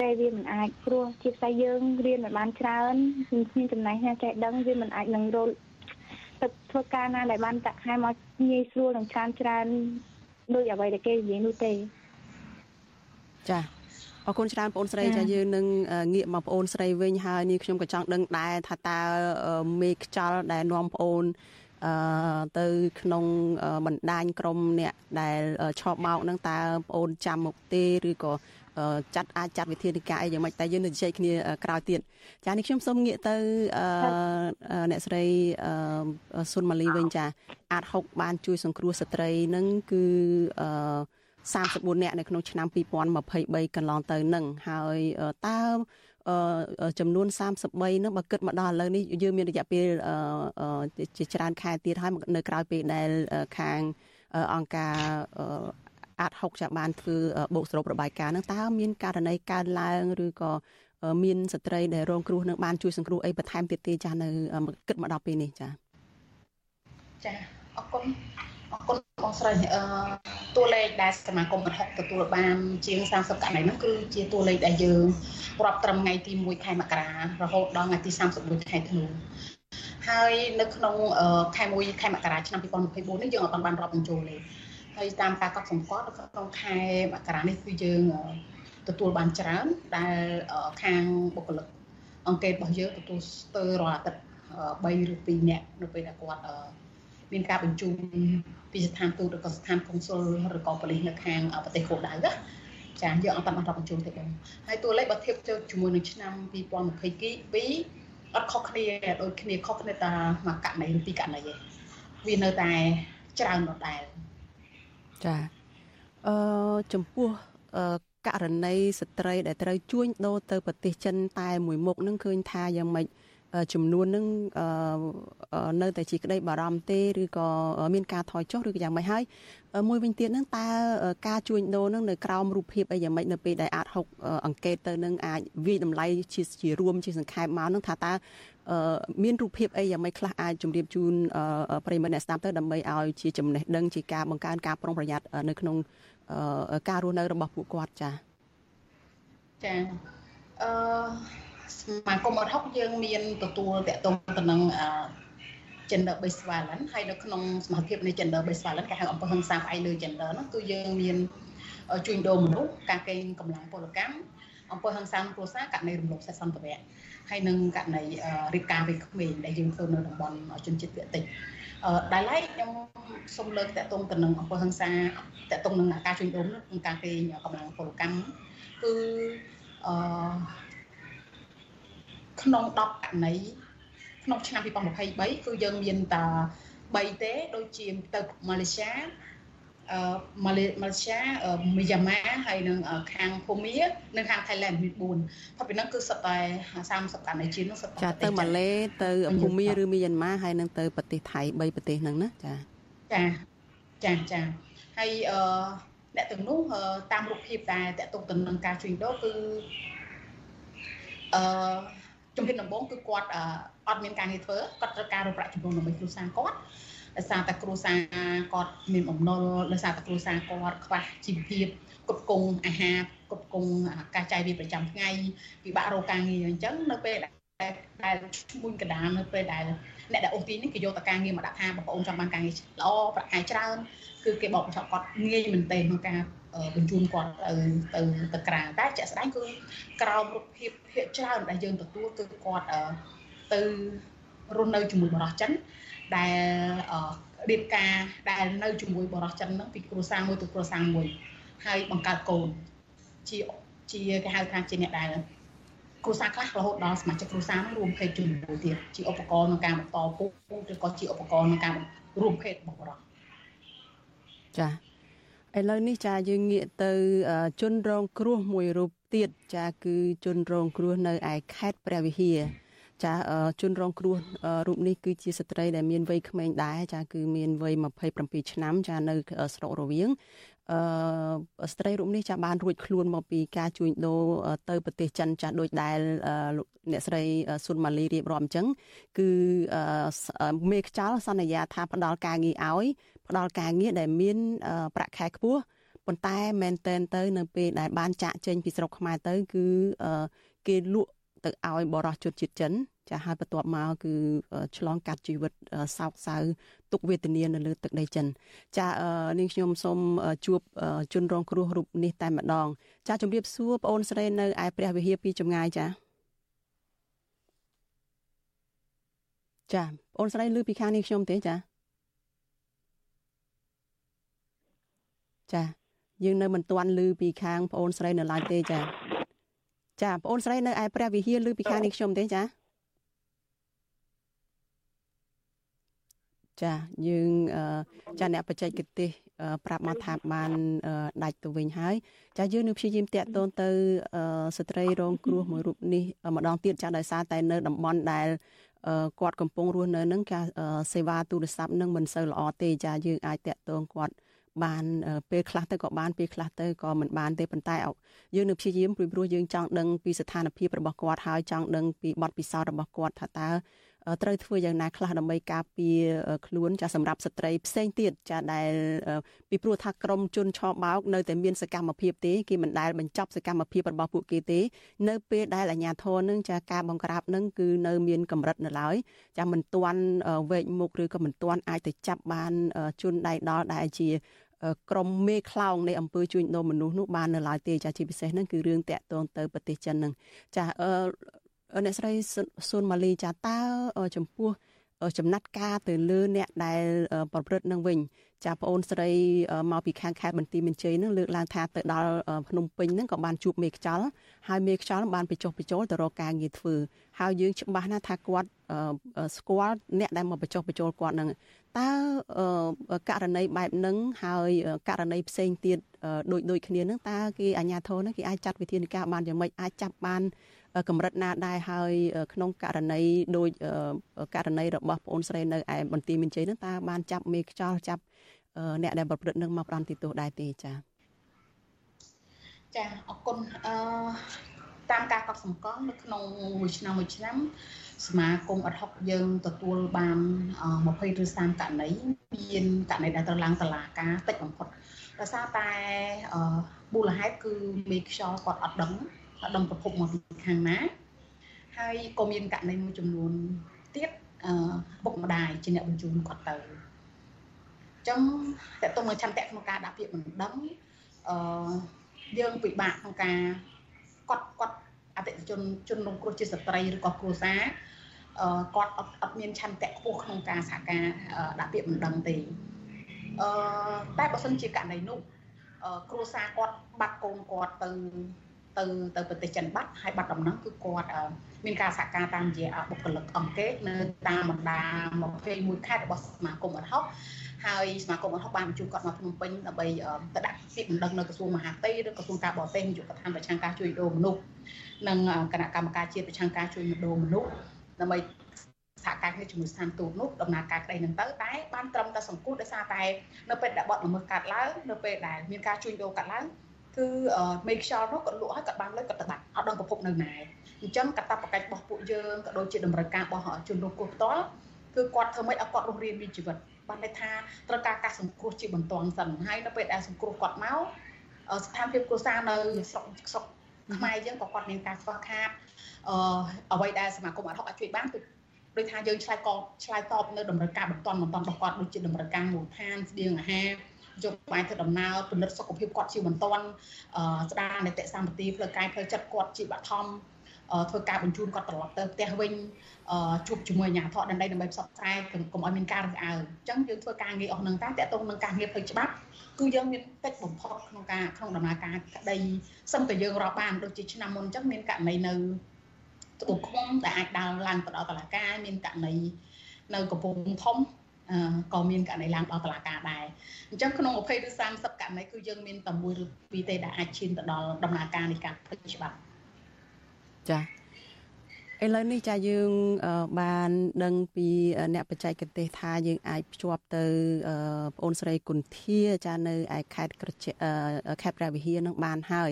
តែវាមិនអាចព្រោះជាផ្សាយយើងរៀនមិនបានច្រើនខ្ញុំចំណេះណាចេះដឹងវាមិនអាចនឹងរល ទៅធ្វើការណាដែលបានប្រាក់ខែមកងាយស្រួលនិងច្រើនច្រើនដូចអ្វីដែលគេនិយាយនោះទេចាអរគុណច្រើនបងអូនស្រីចាយើងនឹងងាកមកបងអូនស្រីវិញហើយនេះខ្ញុំក៏ចង់ដឹងដែរថាតើមេខ្ចលដែលនាំបងអូនអឺទៅក្នុងបណ្ដាញក្រុមអ្នកដែលឆោបមកនឹងតើបងអូនចាំមកទេឬក៏ ចាត់អាចចាត់វិធានការអីយ៉ាងម៉េចតែយើងនឹងជជែកគ្នាក្រោយទៀតចានេះខ្ញុំសូមងាកទៅអ្នកស្រីសុនម៉ាលីវិញចាអាច6បានជួយសង្គ្រោះស្ត្រីនឹងគឺអឺ34នាក់នៅក្នុងឆ្នាំ2023កន្លងទៅនឹងហើយតើចំនួន33នោះបើគិតមកដល់ឥឡូវនេះយើងមានរយៈពេលជាច្រើនខែទៀតហើយនៅក្រៅពេលដែលខាងអង្គការ អាត6ចាប់បានធ្វើបូកសរុបរបាយការណ៍ហ្នឹងតើមានករណីកើនឡើងឬក៏មានស្ត្រីដែលរងគ្រោះនឹងបានជួយសង្គ្រោះអីបន្ថែមទៀតទេចាស់នៅគិតមកដល់ពេលនេះចា៎ចាអរគុណអរគុណបងស្រីអឺតួលេខដែលសមាគមអត់ហុកទទួលបានជាង30ករណីហ្នឹងគឺជាតួលេខដែលយើងរាប់ត្រឹមថ្ងៃទី1ខែមករារហូតដល់ថ្ងៃទី31ខែធ្នូហើយនៅក្នុងខែ1ខែមករាឆ្នាំ2024នេះយើងអត់បានរាប់បញ្ចូលទេ ហើយតាមការកត់សម្គាល់នៅក្នុងខែមករានេះគឺយើងទទួលបានច្រើនដែលខាងបុគ្គលិកអង្គការរបស់យើងទទួលស្ទើររាល់អាទិត្យ3ឬ2នាក់នៅពេលដែលគាត់មានការបញ្ជូនពីស្ថានទូតឬក៏ស្ថានកុងស៊ុលឬក៏ប៉ូលីសនៅខាងប្រទេសគោលដៅណាចាយើងអត់បានរាប់បញ្ជូនទេបងហើយតួលេខបើធៀបទៅជាមួយនឹងឆ្នាំ2022អត់ខុសគ្នាដូចគ្នាខុសគ្នាតាមួយករណីឬពីរករណីទេវានៅតែច្រើនដដែល ចាអឺចំពោះករណីស្ត្រីដែលត្រូវជួញដូរទៅប្រទេសចិនតែមួយមុខនឹងឃើញថាយ៉ាងម៉េចចំនួននឹងនៅតែជាក្តីបារម្ភទេឬក៏មានការថយចុះឬក៏យ៉ាងម៉េចហើយមួយវិញទៀតហ្នឹងតើការជួញដូរហ្នឹងនៅក្រោមរូបភាពអីយ៉ាងម៉េចនៅពេលដែលអាចហុកអង្កេតទៅនឹងអាចវិយតម្លៃជាជារួមជាសង្ខេបមកហ្នឹងថាតើ មានរូបភាពអីយ៉ាងម៉េចខ្លះអាចជម្រាបជូនប្រិយមិត្តអ្នកស្ដាប់ទៅដើម្បីឲ្យជាចំណេះដឹងជាការបង្កើនការប្រុងប្រយ័ត្ននៅក្នុងការរស់នៅរបស់ពួកគាត់ចា៎ចាអឺសមាគមអត់ហុកយើងមានទទួលតកតងទៅនឹង gender based violence ហើយនៅក្នុងសមាភិបនៃ gender based violence គេហៅអំពើហិង្សាផ្អែកលើ gender ហ្នឹងគឺយើងមានជួញដូរមនុស្សការកេងកម្លាំងពលកម្មអំពើហិង្សាគ្រួសារករណីរំលោភសេះសន្តិវៈ ហើយនឹងករណីរៀបការវ័យក្មេងដែលយើងធ្វើនៅតំបន់ជនជាតិភាគតិចអឺដែលឡែកខ្ញុំសូមលើកតកតងទៅនឹងអំពើហិង្សាតកតងនឹងការជួញដូរនឹងការកេងកម្លាំងពលកម្មគឺអឺក្នុង10ករណីក្នុងឆ្នាំ2023គឺយើងមានតែ3ទេដូចជាទៅម៉ាឡេស៊ីអឺ ម៉ាឡេម៉ាឡេស៊ីមីយ៉ាម៉ាហើយនឹងខាងភូមានិងខាងថៃឡែនមាន4ផុតពីហ្នឹងគឺសុទ្ធតែ30ករណីជាងនោះសុទ្ធតែចាទៅម៉ាឡេទៅភូមាឬមីយ៉ាន់ម៉ាហើយនឹងទៅប្រទេសថៃ3ប្រទេសហ្នឹងណាចាចាចាចាហើយអឺអ្នកទាំងនោះតាមរូបភាពដែលតកតុកទៅនឹងការជួញដូរគឺអឺជំហានដំបូងគឺគាត់អត់មានការងារធ្វើគាត់ត្រូវការរកប្រាក់ចំណូលដើម្បីគ្រួសារគាត់ ដោយសារតែគ្រួសារគាត់មានបំណុលដោយសារតែគ្រួសារគាត់ខ្វះជីវភាពគ្រប់គងអាហារគ្រប់គងការចាយវាប្រចាំថ្ងៃពិបាករកការងារអញ្ចឹងនៅពេលដែលដែលឈ្មួញកដាលនៅពេលដែលអ្នកដែលអូសទីនេះគេយកតការងារមកដាក់ថាបងប្អូនចង់បានការងារល្អប្រាក់ខែច្រើនគឺគេបោកបញ្ចប់គាត់ងាយមែនទែនក្នុងការបញ្ជូនគាត់ទៅទៅទៅក្រៅតែជាក់ស្ដែងគឺក្រោមរូបភាពភាគច្រើនដែលយើងទទួលគឺគាត់ទៅរស់នៅជាមួយបរិសុទ្ធចិន ដែលរៀបការដែលនៅជាមួយបរិសុទ្ធចិនហ្នឹងពីគ្រួសារមួយទៅគ្រួសារមួយហើយបង្កើតកូនជាជាគេហៅថាជាអ្នកដែលគ្រួសារខ្លះរហូតដល់សមាជិកគ្រួសាររួមភេទជាមួយទៀតជាឧបករណ៍ក្នុងការបន្តពូជឬក៏ជាឧបករណ៍ក្នុងការរួមភេទរបស់បរិសុទ្ធចាឥឡូវនេះចាយើងងាកទៅជនរងគ្រោះមួយរូបទៀតចាគឺជនរងគ្រោះនៅឯខេត្តព្រះវិហារ ចាជនរងគ្រោះរូបនេះគឺជាស្ត្រីដែលមានវ័យក្មេងដែរចាគឺមានវ័យ27ឆ្នាំចានៅស្រុករវៀងអឺស្ត្រីរូបនេះចាបានរួចខ្លួនមកពីការជួញដូរទៅប្រទេសចិនចាដូចដែលអ្នកស្រីស៊ុនម៉ាលីរៀបរាប់អញ្ចឹងគឺមេខ្ចលសន្យាថាផ្ដល់ការងារឲ្យផ្ដល់ការងារដែលមានប្រាក់ខែខ្ពស់ប៉ុន្តែមែនតែនទៅ នៅពេលដែលបានចាក់ចេញពីស្រុកខ្មែរទៅ គឺគេលក់ ទៅឲ្យបរោះជនជាតិចិនចាហើយបន្ទាប់មកគឺឆ្លងកាត់ជីវិតសោកសៅទុកវេទនានៅលើទឹកដីចិន ចានាងខ្ញុំសូមជួបជនរងគ្រោះរូបនេះតែម្ដង ចាជម្រាបសួរបងអូនស្រីនៅឯព្រះវិហារពីចម្ងាយចាចាបងអូនស្រីឮពីខាងនេះខ្ញុំទេចាចាយើងនៅមិនទាន់ឮពីខាងបងអូនស្រីនៅឡើយទេចា ចាបងអូនស្រីនៅឯព្រះវិហារឮពីខាងនេះខ្ញុំទេចាចាយើងចាអ្នកបច្ចេកទេសប្រាប់មកថាបានដាច់ទៅវិញហើយចាយើងនឹងព្យាយាមតាក់ទងទៅស្ត្រីរងគ្រោះមួយរូបនេះម្ដងទៀតចាដោយសារតែនៅតំបន់ដែលគាត់កំពុងរស់នៅនឹងការសេវាទូរស័ព្ទនឹងមិនសូវល្អទេចាយើងអាចតាក់ទងគាត់ បានពេលខ្លះទៅក៏បានពេលខ្លះទៅក៏មិនបានទេប៉ុន្តែយើងនឹងព្យាយាមពីព្រោះយើងចង់ដឹងពីស្ថានភាពរបស់គាត់ហើយចង់ដឹងពីបទពិសោធន៍របស់គាត់ថាតើត្រូវធ្វើយ៉ាងណាខ្លះដើម្បីការពារខ្លួនចាសម្រាប់ស្ត្រីផ្សេងទៀតចាដែលពីព្រោះថាក្រមជនឆបោកនៅតែមានសកម្មភាពទេគេមិនដែលបញ្ចប់សកម្មភាពរបស់ពួកគេទេនៅពេលដែលអាជ្ញាធរនឹងចាការបង្ក្រាបនឹងគឺនៅមានកម្រិតនៅឡើយចាមិនទាន់វែកមុខឬក៏មិនទាន់អាចទៅចាប់បានជនដៃដល់ដែលជា ក្រមមេខ្លោងនៃអង្គើជួញដូរមនុស្សនោះបាននៅឡើយទេចាជាពិសេសហ្នឹងគឺរឿងតាក់ទងទៅប្រទេសចិនហ្នឹងចាអឺអ្នកស្រីស៊ុនម៉ាលីចាតើចំពោះ ចំណាត់ការទៅលើអ្នកដែលប្រព្រឹត្តនឹងវិញចាប្អូនស្រីមកពីខាងខេត្តបន្ទាយមានជ័យនឹងលើកឡើងថាទៅដល់ភ្នំពេញនឹងក៏បានជួបមេខ្យល់ហើយមេខ្យល់បានបញ្ចុះបញ្ចូលទៅរកការងារធ្វើហើយយើងច្បាស់ណាស់ថាគាត់ស្គាល់អ្នកដែលមកបញ្ចុះបញ្ចូលគាត់នឹងតើករណីបែបហ្នឹងហើយករណីផ្សេងទៀតដូចដូចគ្នាហ្នឹងតើគេអាជ្ញាធរហ្នឹងគេអាចចាត់វិធានការបានយ៉ាងម៉េចអាចចាប់បាន កម្រិតណាដែរហើយក្នុងករណីដូចករណីរបស់បងអូនស្រីនៅឯបន្ទាយមានជ័យហ្នឹងតើបានចាប់មេខ្យល់ចាប់អ្នកដែលប្រព្រឹត្តនឹងមកប្រន់ទីទោសដែរទេចា៎ចាអរគុណអឺតាមការកត់សម្គាល់នៅក្នុងមួយឆ្នាំមួយឆ្នាំសមាគមអត់ហុកយើងទទួលបាន20ឬ30ករណីមានករណីដែលត្រូវឡើងតុលាការតិចបំផុតដោយសារតែមូលហេតុគឺមេខ្យល់គាត់អត់ដឹងអត់ ដឹងប្រភពមកពីខាងណាហើយក៏មានករណីមួយចំនួនទៀតអឺពុកម្ដាយជាអ្នកបញ្ជូនគាត់ទៅអញ្ចឹងតើតើមើលឆន្ទៈក្នុងការដាក់ពាក្យមិនដឹងអឺយើងពិបាកក្នុងការគាត់គាត់អតិថិជនជនរងគ្រោះជាស្ត្រីឬក៏គ្រួសារគាត់អត់អត់មានឆន្ទៈខ្ពស់ក្នុងការសហការដាក់ពាក្យមិនដឹងទេអឺតែបើសិនជាករណីនោះគ្រួសារគាត់បាត់កូនគាត់ទៅ ទៅទៅប្រទេសចិនបាត់ហើយបាត់ដំណឹងគឺគាត់មានការសហការតាមរយៈបុគ្គលិកអង្គេនៅតាមបណ្ដា21ខេត្តរបស់សមាគមអត់ហុកហើយសមាគមអត់ហុកបានបញ្ជូនគាត់មកភ្នំពេញដើម្បីទៅដាក់ពាក្យបណ្ដឹងនៅក្រសួងមហាផ្ទៃឬក្រសួងការបរទេសនាយកដ្ឋានប្រឆាំងការជួញដូរមនុស្សនិងគណៈកម្មការជាតិប្រឆាំងការជួញដូរមនុស្សដើម្បីស្សហការគ្នាជាមួយស្ថានទូតនោះដំណើរការក្តីនឹងទៅតែបានត្រឹមតែសង្គ្រោះដោយសារតែនៅពេលដែលបទល្មើសកាត់ឡើងនៅពេលដែលមានការជួញដូរកាត់ឡើង គឺមេខ្យល់នោះគាត់លក់ហើយគាត់បានលុយគាត់ទៅបាត់អត់ដឹងប្រភពនៅណាអញ្ចឹងកតបកិច្ចរបស់ពួកយើងក៏ដូចជាតម្រូវការរបស់ជនរងគ្រោះផ្ទាល់គឺគាត់ធ្វើម៉េចឲ្យគាត់រស់រានមានជីវិតបានន័យថាត្រូវការការសង្គ្រោះជាបន្ទាន់សិនហើយនៅពេលដែលសង្គ្រោះគាត់មកស្ថានភាពគ្រួសារនៅស្រុកស្រុកខ្មែរយើងក៏គាត់មានការខ្វះខាតអឺអ្វីដែលសមាគមអត់ហុកអាចជួយបានគឺដូចថាយើងឆ្លើយកឆ្លើយតបនៅតម្រូវការបន្ទាន់បន្ទាន់របស់គាត់ដូចជាតម្រូវការមូលដ្ឋានស្បៀងអាហារ យកបាយធ្វើដំណើរពិនិត្យសុខភាពគាត់ជាបន្ទាន់ស្ដារនីតិសម្បទាផ្លូវកាយផ្លូវចិត្តគាត់ជាបឋមធ្វើការបញ្ជូនគាត់ត្រឡប់ទៅផ្ទះវិញជួបជាមួយអាជ្ញាធរដណ្ដីដើម្បីផ្សព្វផ្សាយកុំឲ្យមានការរើសអើងអញ្ចឹងយើងធ្វើការងារអស់នឹងតែតកតងនឹងការងារផ្លូវច្បាប់គឺយើងមានកិច្ចបំផុតក្នុងការក្នុងដំណើរការក្តីសឹមតែយើងរាប់បានដូចជាឆ្នាំមុនអញ្ចឹងមានករណីនៅត្បូងឃុំដែលអាចដើរឡើងទៅដល់តុលាការមានករណីនៅកំពង់ធំ ក៏មានករណីឡើងដល់តុលាការដែរអញ្ចឹងក្នុង20ឬ30ករណីគឺយើងមានតែមួយឬពីរទេដែលអាចឈានទៅដល់ដំណើរការនៃការផ្លិចច្បាប់ចាឥឡូវនេះចាយើងបានដឹងពីអ្នកបច្ចេកទេសថាយើងអាចភ្ជាប់ទៅបងអូនស្រីគុន្ធាចានៅឯខេត្តក្រចេខេត្តព្រះវិហារនឹងបានហើយ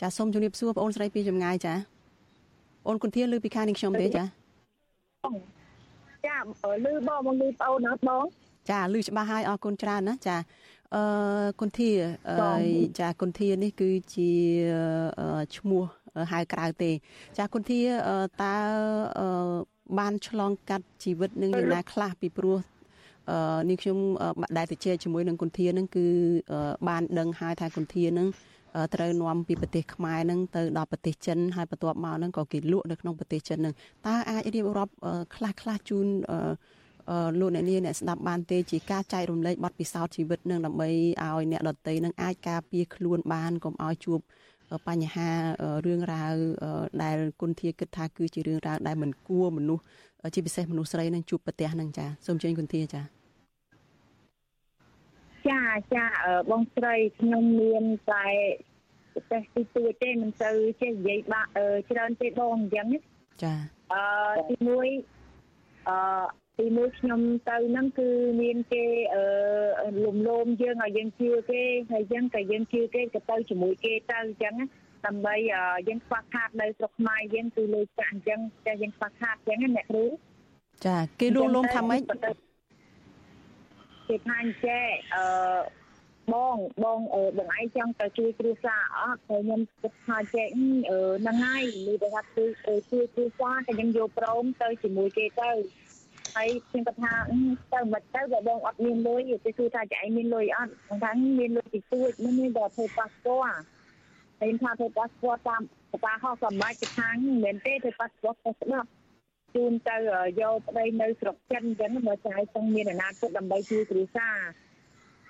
ចាសូមជម្រាបសួរបងអូនស្រីពីចម្ងាយចាអូនគុន្ធាឮពីខាងនេះខ្ញុំទេចា ចាឮបងមកឮបងអូនណាបងចាឮច្បាស់ហើយអរគុណច្រើនណាចាអឺគុន្ធាចាគុន្ធានេះគឺជាឈ្មោះហៅក្រៅទេ ចាគុន្ធាតើបានឆ្លងកាត់ជីវិតនឹងយ៉ាងណាខ្លះពីព្រោះអឺនេះខ្ញុំដែលទៅជែកជាមួយនឹងគុន្ធានឹងគឺបានដឹងហើយថាគុន្ធានឹង ត្រូវនាំពីប្រទេសខ្មែរនឹងទៅដល់ប្រទេសចិនហើយបន្ទាប់មកនឹងក៏គេលក់នៅក្នុងប្រទេសចិននឹងតើអាចរៀបរាប់ខ្លះខ្លះជូនលោកអ្នកនាងអ្នកស្ដាប់បានទេជាការចែករំលែកបទពិសោធន៍ជីវិតនឹងដើម្បីឲ្យអ្នកដតីនឹងអាចការពារខ្លួនបានកុំឲ្យជួបបញ្ហារឿងរ៉ាវដែលគុណធាគិតថាគឺជារឿងរ៉ាវដែលមិនគួរមនុស្សជាពិសេសមនុស្សស្រីនឹងជួបប្រទះនឹងចាសូមជើញគុណធាចា ចាចាបងស្រីខ្ញុំមានតែប្រទេសទីទួចទេមិនទៅចេះនិយាយបាក់ច្រើនទេបងអញ្ចឹងចាអឺទីមួយអឺទីមួយខ្ញុំទៅហ្នឹងគឺមានគេអឺលំលោមយើងឲ្យយើងជឿគេហើយអញ្ចឹងក៏យើងជឿគេក៏ទៅជាមួយគេទៅអញ្ចឹងដើម្បីយើងខ្វះខាតនៅស្រុកខ្មែរយើងគឺលុយចាក់អញ្ចឹងតែយើងខ្វះខាតអញ្ចឹងអ្នកគ្រូចាគេលួងលោមថាម៉េច គេថាអញ្ចេះអឺបងបងបងឯងចង់ទៅជួយគ្រួសារអត់តែខ្ញុំគិតថាចេះហ្នឹងហើយលឺតែថាគឺជួយគ្រួសារតែខ្ញុំយកព្រមទៅជាមួយគេទៅហើយខ្ញុំគាត់ថាទៅមិនទៅបើបងអត់មានលុយគេគឺថាចែកមានលុយអត់គាត់ថាមានលុយតិចតួចមិនមានដល់ធ្វើប៉ាសពតហើយថាធ្វើប៉ាសពតតាមតាហោះសម្រាប់ទៅខាងមិនមែនទេធ្វើប៉ាសពតទៅស្ដាប់ ជូនទៅយកប្តីនៅស្រុកចិនអញ្ចឹងមកចាយទាំងមានអនាគតដើម្បីជួយគ្រួសារ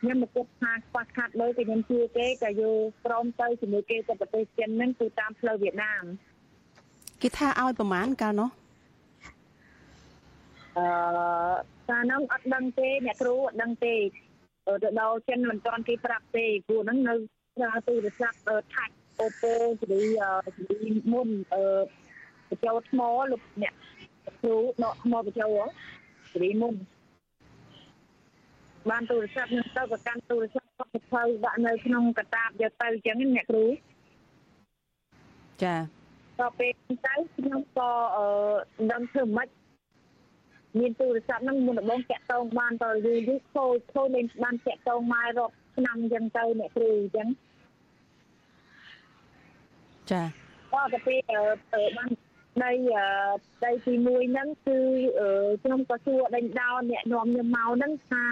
ខ្ញុំមកគិតថាខ្វះខាតលុយក៏ខ្ញុំជឿគេក៏យកព្រមទៅជាមួយគេទៅប្រទេសចិនហ្នឹងគឺតាមផ្លូវវៀតណាមគេថាឲ្យប្រមាណកាលនោះអឺកាលនោះអត់ដឹងទេអ្នកគ្រូអត់ដឹងទេទៅដល់ចិនមិនទាន់គេប្រាប់ទេព្រោះហ្នឹងនៅប្រើទូរស័ព្ទថាច់អូប៉ូជំនីជំនីមុនអឺបញ្ចូលថ្មលោកអ្នក គ្រូដកថ្មបញ្ចូលជរីមុនបានទូរស័ព្ទនឹងទៅប្រកាន់ទូរស័ព្ទក៏ទៅដាក់នៅក្នុងកតាបយកទៅអញ្ចឹងអ្នកគ្រូចាដល់ពេលទៅខ្ញុំក៏អឺដឹងធ្វើម៉េចមានទូរស័ព្ទហ្នឹងមុនដំបូងតាក់តងបានតយូរយូរខូចខូចលេងបានតាក់តងមករកឆ្នាំអញ្ចឹងទៅអ្នកគ្រូអញ្ចឹងចាក៏ទៅពេលបាន ដីដីទី1ហ្នឹងគឺខ្ញុំក៏សួរដេញដោអ្នកនាំខ្ញុំមកហ្នឹងថា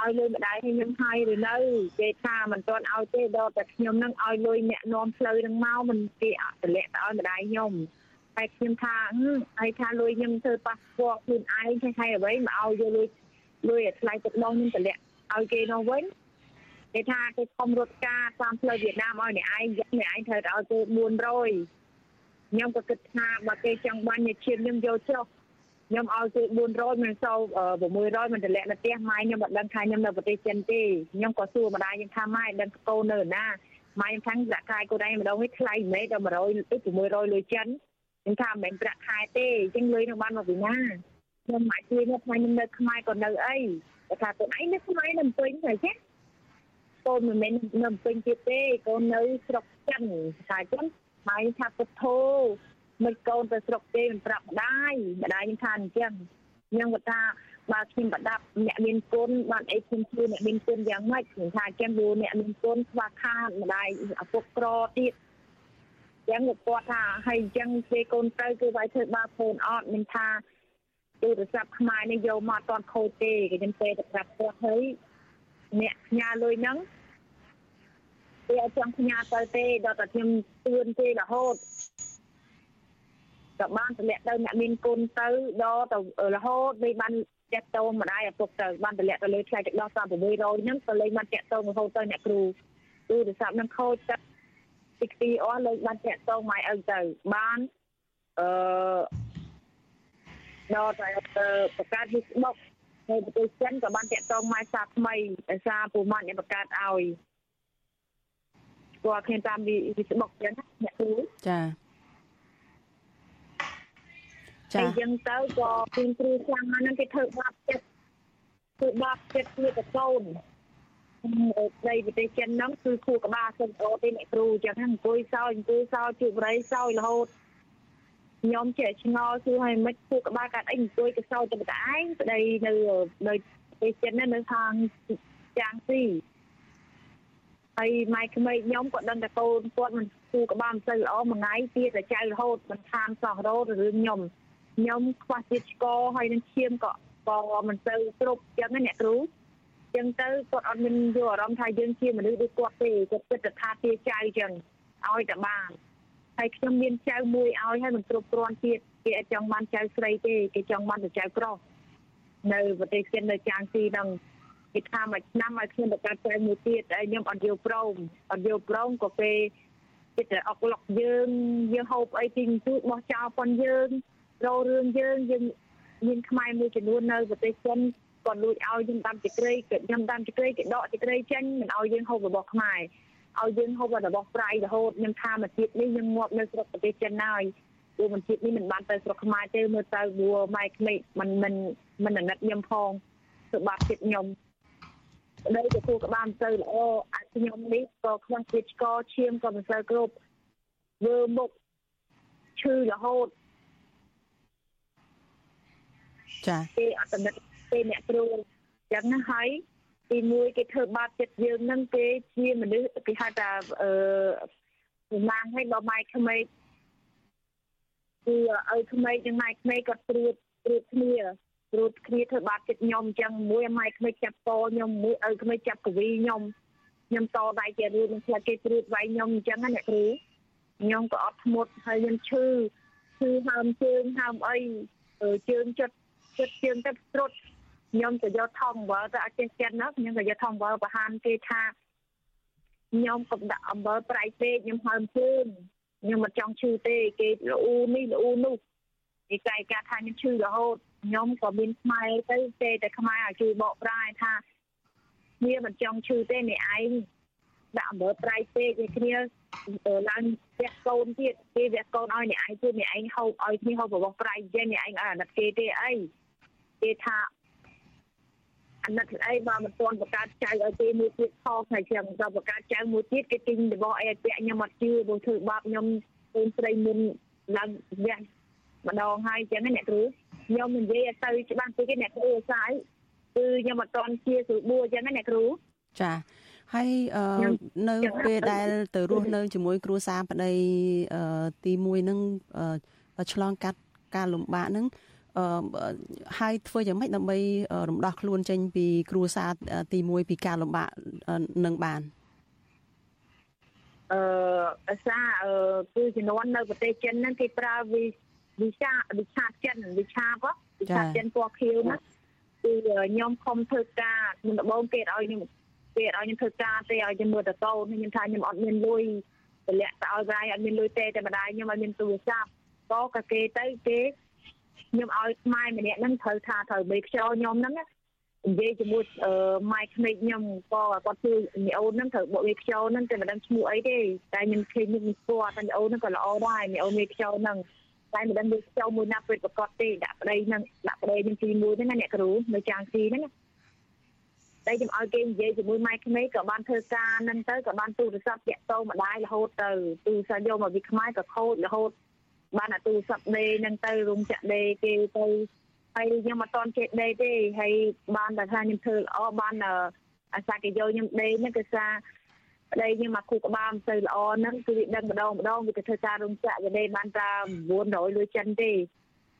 ឲ្យលុយម្ដាយឲ្យខ្ញុំហើយឬនៅគេថាមិនទាន់ឲ្យទេដល់តែខ្ញុំនឹងឲ្យលុយអ្នកនាំផ្លូវនឹងមកមិនគេអត់តម្លាក់ទៅឲ្យម្ដាយខ្ញុំតែខ្ញុំថាហើយថាលុយខ្ញុំធ្វើប៉ាសពតខ្លួនឯងថាហើយអ្វីមកឲ្យយកលុយលុយឲ្យថ្លៃទឹកដងខ្ញុំតម្លាក់ឲ្យគេនោះវិញគេថាគេខំរត់ការតាមផ្លូវវៀតណាមឲ្យអ្នកឯងយកអ្នកឯងត្រូវឲ្យគេ400 ខ្ញុំក៏គិតថាបើគេចង់បាញ់ឈាមខ្ញុំយកចុះខ្ញុំឲ្យគេ400មិនសូវ600មិនតម្លាក់នៅផ្ទះម៉ែខ្ញុំអត់ដឹងថាខ្ញុំនៅប្រទេសចិនទេខ្ញុំក៏សួរម្ដាយខ្ញុំថាម៉ែដឹងកូននៅណាម៉ែខ្ញុំថាដាក់កាយកូនឯងម្ដងនេះថ្លៃមែនដល់100 600លុយចិនខ្ញុំថាមិនមែនប្រាក់ខែទេអញ្ចឹងលុយនឹងបានមកពីណាខ្ញុំមកជួយនៅថ្ងៃខ្ញុំនៅខ្មែរក៏នៅអីតែថាខ្លួនឯងនៅខ្មែរនៅពេញហើយចេះកូនមិនមែននៅពេញទៀតទេកូននៅស្រុកចិនតែចឹង ហើយថាពុទ្ធោមិនកូនទៅស្រុកគេមិនប្រាប់ម្ដាយម្ដាយខ្ញុំថាអញ្ចឹងខ្ញុំគាត់ថាបើខ្ញុំប្រដាប់អ្នកមានគុណបានអីខ្ញុំជួយអ្នកមានគុណយ៉ាងម៉េចខ្ញុំថាអញ្ចឹងព្រោះអ្នកមានគុណខ្វះខាតម្ដាយឪពុកក្រទៀតចឹងគាត់ថាហើយអញ្ចឹងពេលកូនទៅគឺវាយធ្វើបាបកូនអត់មិនថាទូរស័ព្ទខ្មែរនេះយកមកអត់តខូចទេគេខ្ញុំពេលទៅប្រាប់គាត់ហើយអ្នកផ្ញើលុយហ្នឹង គេអត់ចង់ផ្ញើទៅទេដល់តែខ្ញុំទឿនទេរហូតក៏បានតម្លាក់ទៅអ្នកមានគុណទៅដល់ទៅរហូតវាបានតាក់តងម្ដាយឪពុកទៅបានតម្លាក់ទៅលើថ្លៃទឹកដោះ3600ហ្នឹងក៏លេងបានតាក់តងរហូតទៅអ្នកគ្រូទូរស័ព្ទហ្នឹងខូចទៅទីទីអស់លេងបានតាក់តងម៉ែឪទៅបានអឺដល់តែបង្កើត Facebook ហើយប្រទេសចិនក៏បានតាក់ទងម៉ែសាថ្មីដោយសារពូម៉ាត់អ្នកបង្កើតឲ្យ គាត់ឃើញតាម Facebook ចឹងអ្នកគ្រូចាចាអញ្ចឹងទៅក៏ពីគ្រូខ្លាំងណាស់ហ្នឹងគេធ្វើបាបចិត្តធ្វើបាបចិត្តគឺតកូនដីប្រទេសចិនហ្នឹងគឺគូក្បាលសិនអូទេអ្នកគ្រូអញ្ចឹងអង្គុយសោយអង្គុយសោយជួបរៃសោយរហូតខ្ញុំចេះឆ្ងល់គឺឲ្យមិនគូក្បាលកាត់អីអង្គុយកសោយទៅតែឯងប្តីនៅនៅប្រទេសចិននៅខាងចាងស៊ី ហើយម៉ែក្មេកខ្ញុំក៏ដឹងតែកូនគាត់មិនគូក្បាលមិនសូវល្អមួយថ្ងៃទៀតតែចៅរហូតមិនខានសោះរហូតរឿងខ្ញុំខ្ញុំខ្វះជាតិឆ្កហើយនឹងឈាមក៏ក៏មិនសូវគ្រប់ចឹងណាអ្នកគ្រូចឹងទៅគាត់អត់មានយកអារម្មណ៍ថាយើងជាមនុស្សដូចគាត់ទេគាត់គិតថាទាចៅចឹងឲ្យតែបានហើយខ្ញុំមានចៅមួយឲ្យហើយមិនគ្រប់គ្រាន់ទៀតគេអត់ចង់បានចៅស្រីទេគេចង់បានតែចៅប្រុសនៅប្រទេសចិននៅចាងស៊ីហ្នឹង គេថាមួយឆ្នាំឲ្យខ្ញុំបង្កើតចៅមួយទៀតហើយខ្ញុំអត់យកព្រមអត់យកព្រមក៏ពេលគេតែអុកឡុកយើងយើងហូបអីទីទូចបោះចោលប៉ុនយើងរោរឿងយើងយើងមានខ្មែរមួយចំនួននៅប្រទេសចិនគាត់លួចឲ្យយើងដាំចក្រីគេខ្ញុំដាំចក្រីគេដកចក្រីចេញមិនឲ្យយើងហូបរបស់ខ្មែរឲ្យយើងហូបរបស់ប្រៃរហូតខ្ញុំថាមួយទៀតនេះយើងងាប់នៅស្រុកប្រទេសចិនហើយព្រោះមួយទៀតនេះមិនបានទៅស្រុកខ្មែរទេមើលទៅបួម៉ែក្មេកមិនមិនមិនអាណិតខ្ញុំផងធ្វើបាបចិត្តខ្ញុំ ដីទៅគូក្បាលមិនទៅល្អអាចខ្ញុំនេះក៏ខ្វះជាតិឆ្កឈាមក៏មិនសូវគ្រប់ធ្វើមុខឈឺរហូតចាគេអត់តំណិតទេអ្នកគ្រូចឹងណាហើយទីមួយគេធ្វើបាបចិត្តយើងនឹងគេជាមនុស្សគេហៅថាអឺប្រមាណឲ្យដល់ម៉ែក្មេកគឺឲ្យក្មេកនិងម៉ែក្មេកគាត់ព្រួតព្រួតគ្នា ព្រួតគ្នាធ្វើបាបចិត្តខ្ញុំអញ្ចឹងមួយម៉ែក្មេកចាប់តខ្ញុំមួយឲ្យក្មេកចាប់កវីខ្ញុំខ្ញុំតដៃជារួចនឹងផ្លាច់គេព្រួតវាយខ្ញុំអញ្ចឹងណាអ្នកគ្រូខ្ញុំក៏អត់ធ្មត់ហើយខ្ញុំឈឺឈឺហើមជើងហើមអីជើងចិត្តចិត្តជើងទៅត្រុតខ្ញុំក៏យកថងអំបិលទៅអត់ចេះចិត្តណាខ្ញុំក៏យកថងអំបិលបរហានគេថាខ្ញុំក៏ដាក់អំបិលប្រៃពេកខ្ញុំហើមជើងខ្ញុំមិនចង់ឈឺទេគេលូនេះលូនោះគេកាយការថាខ្ញុំឈឺរហូត ខ្ញុំក៏មានខ្មែរទៅទេតែខ្មែរឲ្យជួយបកប្រែថាគ្នាមិនចង់ឈឺទេនេះឯងដាក់អំបិលប្រៃពេកវាគ្នាឡើងវះកូនទៀតគេវះកូនឲ្យអ្នកឯងទៀតអ្នកឯងហូបឲ្យគ្នាហូបរបស់ប្រៃចេះអ្នកឯងឲ្យអាណិតគេទេអីគេថាអាណិតអីបើមិនទាន់បង្កើតចៅឲ្យគេមួយទៀតខុសហើយចឹងដល់បង្កើតចៅមួយទៀតគេទិញរបស់អីឲ្យពាក់ខ្ញុំអត់ជឿព្រោះធ្វើបាបខ្ញុំកូនស្រីមុនឡើងវះ ម្ដងហើយចឹងអ្នកគ្រូខ្ញុំនិយាយឲ្យទៅច្បាស់ពេកគេអ្នកគ្រូសាយគឺខ្ញុំអត់ទាន់ជាស្រួលបួចឹងណាអ្នកគ្រូចាហើយនៅពេលដែលទៅរស់នៅជាមួយគ្រួសារប្តីទី1ហ្នឹងឆ្លងកាត់ការលំបាកហ្នឹងអឺហើយធ្វើយ៉ាងម៉េចដើម្បីរំដោះខ្លួនចេញពីគ្រួសារទី1ពីការលំបាកនឹងបានអឺភាសាអឺគឺជំនាន់នៅប្រទេសចិនហ្នឹងគេប្រើវិ វិសាវិឆាចិនវិឆាបវិឆាចិនពណ៌ខៀវណាគឺខ្ញុំខំធ្វើការខ្ញុំដំបងគេឲ្យខ្ញុំគេឲ្យខ្ញុំធ្វើការទេឲ្យខ្ញុំមើលតកូនខ្ញុំថាខ្ញុំអត់មានលុយតម្លាក់ទៅឲ្យវាយអត់មានលុយទេតែម្ដាយខ្ញុំឲ្យមានទូរស័ព្ទក៏ក៏គេទៅគេខ្ញុំឲ្យខ្មែរម្នាក់ហ្នឹងត្រូវថាត្រូវមេខ្យល់ខ្ញុំហ្នឹងនិយាយជាមួយម៉ែក្មេកខ្ញុំក៏គាត់ជួយមីអូនហ្នឹងត្រូវបុកមេខ្យល់ហ្នឹងតែមិនដឹងឈ្មោះអីទេតែខ្ញុំឃើញខ្ញុំស្គាល់តែមីអូនហ្នឹងក៏ល្អដែរមីអូនមេខ្យល់ហ្នឹង តែមិនដឹងយើងចូលមួយណាពេលប្រកបទេដាក់ប្តីនឹងដាក់ប្តីនឹងទី1ហ្នឹងណាអ្នកគ្រូនៅចាងស៊ីហ្នឹងណាតែខ្ញុំឲ្យគេនិយាយជាមួយម៉ែក្មេងក៏បានធ្វើការហ្នឹងទៅក៏បានទូរស័ព្ទតាក់ទងម្ដាយរហូតទៅទូរស័ព្ទយកមកវិខ្មែរក៏ខូចរហូតបានអាទូរស័ព្ទដេហ្នឹងទៅរោងចក្រដេគេទៅហើយខ្ញុំអត់តន់ចេះដេទេហើយបានតែថាខ្ញុំធ្វើល្អបានអាសាគេយកខ្ញុំដេហ្នឹងគឺថា ប្តីខ្ញុំមកគូក្បាលមិនទៅល្អហ្នឹងគឺវាដឹងម្ដងម្ដងវាទៅធ្វើការរោងចក្រវាដេបានតែ900លុយចិនទេ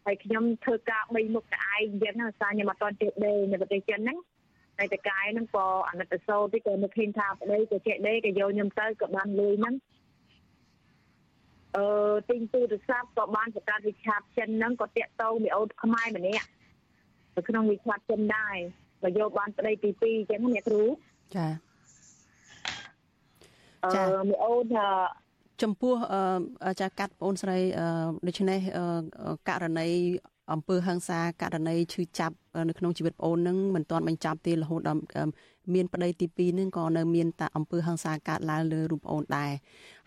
ហើយខ្ញុំធ្វើការ3មុខតែឯងអញ្ចឹងអាសាខ្ញុំអត់តន់ចេះដេនៅប្រទេសចិនហ្នឹងតែតកាយហ្នឹងក៏អាណិតសោតិក៏នឹកឃើញថាប្តីក៏ចេះដេក៏យកខ្ញុំទៅក៏បានលុយហ្នឹងអឺទិញទូរស័ព្ទក៏បានប្រកាសវិឆាតចិនហ្នឹងក៏តាក់ទងមីអូនខ្មែរម្នាក់នៅក្នុងវិឆាតចិនដែរក៏យកបានប្តីទី2អញ្ចឹងអ្នកគ្រូចា ចាមីអូនចំពោះចាកាត់បងស្រីដូច្នេះករណីអំពើហិង្សាករណីឈឺចាប់នៅក្នុងជីវិតបងអូននឹងមិនទាន់បញ្ចប់ទេរហូតដល់មានប្តីទី2នឹងក៏នៅមានតែអំពើហិង្សាកើតឡើងលើរូបអូនដែរ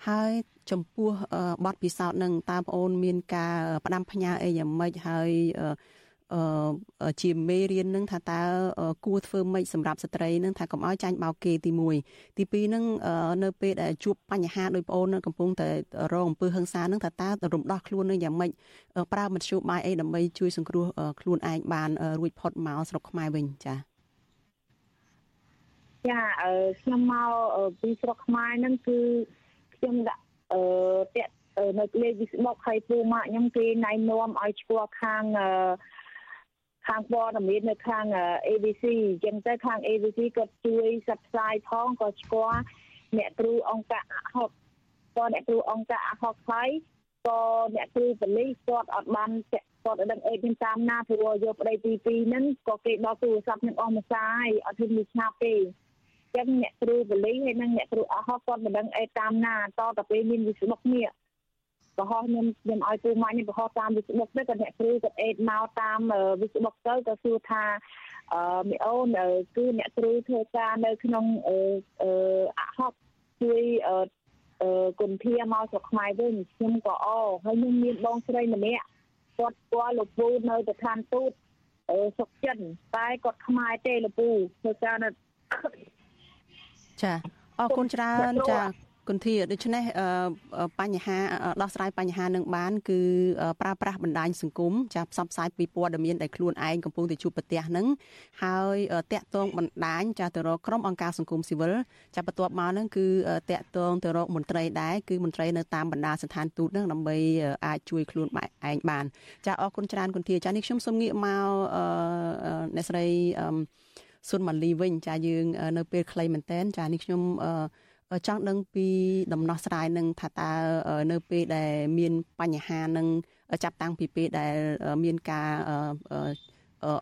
ហើយចំពោះបទពិសោធន៍នឹងតើបងអូនមានការផ្ដាំផ្ញើអីយ៉ាងម៉េចហើយអឺ ជាមេរៀននឹងថាតើគួរធ្វើម៉េចសម្រាប់ស្ត្រីនឹងថាកុំឲ្យចាញ់បោកគេទី1ទី2នឹងនៅពេលដែលជួបបញ្ហាដោយបងអូនកំពុងតែរងអំពើហិង្សានឹងថាតើរំដោះខ្លួននឹងយ៉ាងម៉េចប្រើមធ្យោបាយអីដើម្បីជួយសង្គ្រោះខ្លួនឯងបានរួចផុតមកស្រុកខ្មែរវិញចា៎ចាអឺខ្ញុំមកពីស្រុកខ្មែរហ្នឹងគឺខ្ញុំដាក់អឺតាក់នៅលេខ Facebook ហើយពូម៉ាក់ខ្ញុំគេណៃនាំឲ្យឈ្មោះខាងអឺ ខាងព័ត៌មាននៅខាង ABC អញ្ចឹងទៅខាង ABC ក៏ជួយផ្សព្វផ្សាយផងក៏ស្គាល់អ្នកគ្រូអង្គការអហុកក៏អ្នកគ្រូអង្គការអហុកហើយក៏អ្នកគ្រូប៉ូលីសគាត់អត់បានគាត់ដឹងអេខ្ញុំតាមណាព្រោះយកប្តីទី2ហ្នឹងក៏គេដល់ទូរស័ព្ទនឹងអស់មួយសាយអត់ហ៊ានមានឆាប់ទេចឹងអ្នកគ្រូប៉ូលីសហើយនិងអ្នកគ្រូអហុកគាត់មិនដឹងអេតាមណាតទៅពេលមានវិស្បុកនេះ បរោះខ្ញុំខ្ញុំឲ្យពូម៉ាញ់ខ្ញុំបរោះតាម Facebook ទៅក៏អ្នកគ្រូគាត់អេតមកតាម Facebook ទៅក៏សួរថាអឺមីអូនគឺអ្នកគ្រូធ្វើការនៅក្នុងអឺអហុកជួយអឺអឺគុណធាមកស្រុកខ្មែរវិញខ្ញុំក៏អហើយខ្ញុំមានបងស្រីម្នាក់គាត់ស្គាល់លោកពូនៅស្ថានទូតអឺស្រុកចិនតែគាត់ខ្មែរទេលោកពូធ្វើការនៅចាអរគុណច្រើនចា គុណធាដូច្នេះបញ្ហាដោះស្រាយបញ្ហានឹងបាន គឺប្រើប្រាស់បណ្ដាញសង្គមចាផ្សព្វផ្សាយពីព័ត៌មានដែលខ្លួនឯងកំពុងតែជួបប្រទះនឹងហើយតាក់ទងបណ្ដាញចាទៅរកក្រុមអង្គការសង្គមស៊ីវិលចាបន្ទាប់មកនឹងគឺតាក់ទងទៅរកមន្ត្រីដែរគឺមន្ត្រីនៅតាមបណ្ដាស្ថានទូតនឹងដើម្បីអាចជួយខ្លួនឯងបាន ចាអរគុណច្រើនគុណធាចានេះខ្ញុំសូមងាកមកអ្នកស្រីសុនម៉ាលីវិញចាយើងនៅពេលខ្លីមែនតែនចានេះខ្ញុំអឺ ចង់ដឹងពីដំណោះស្រាយនឹងថាតើនៅពេលដែលមានបញ្ហានឹងចាប់តាំងពីពេលដែលមានការ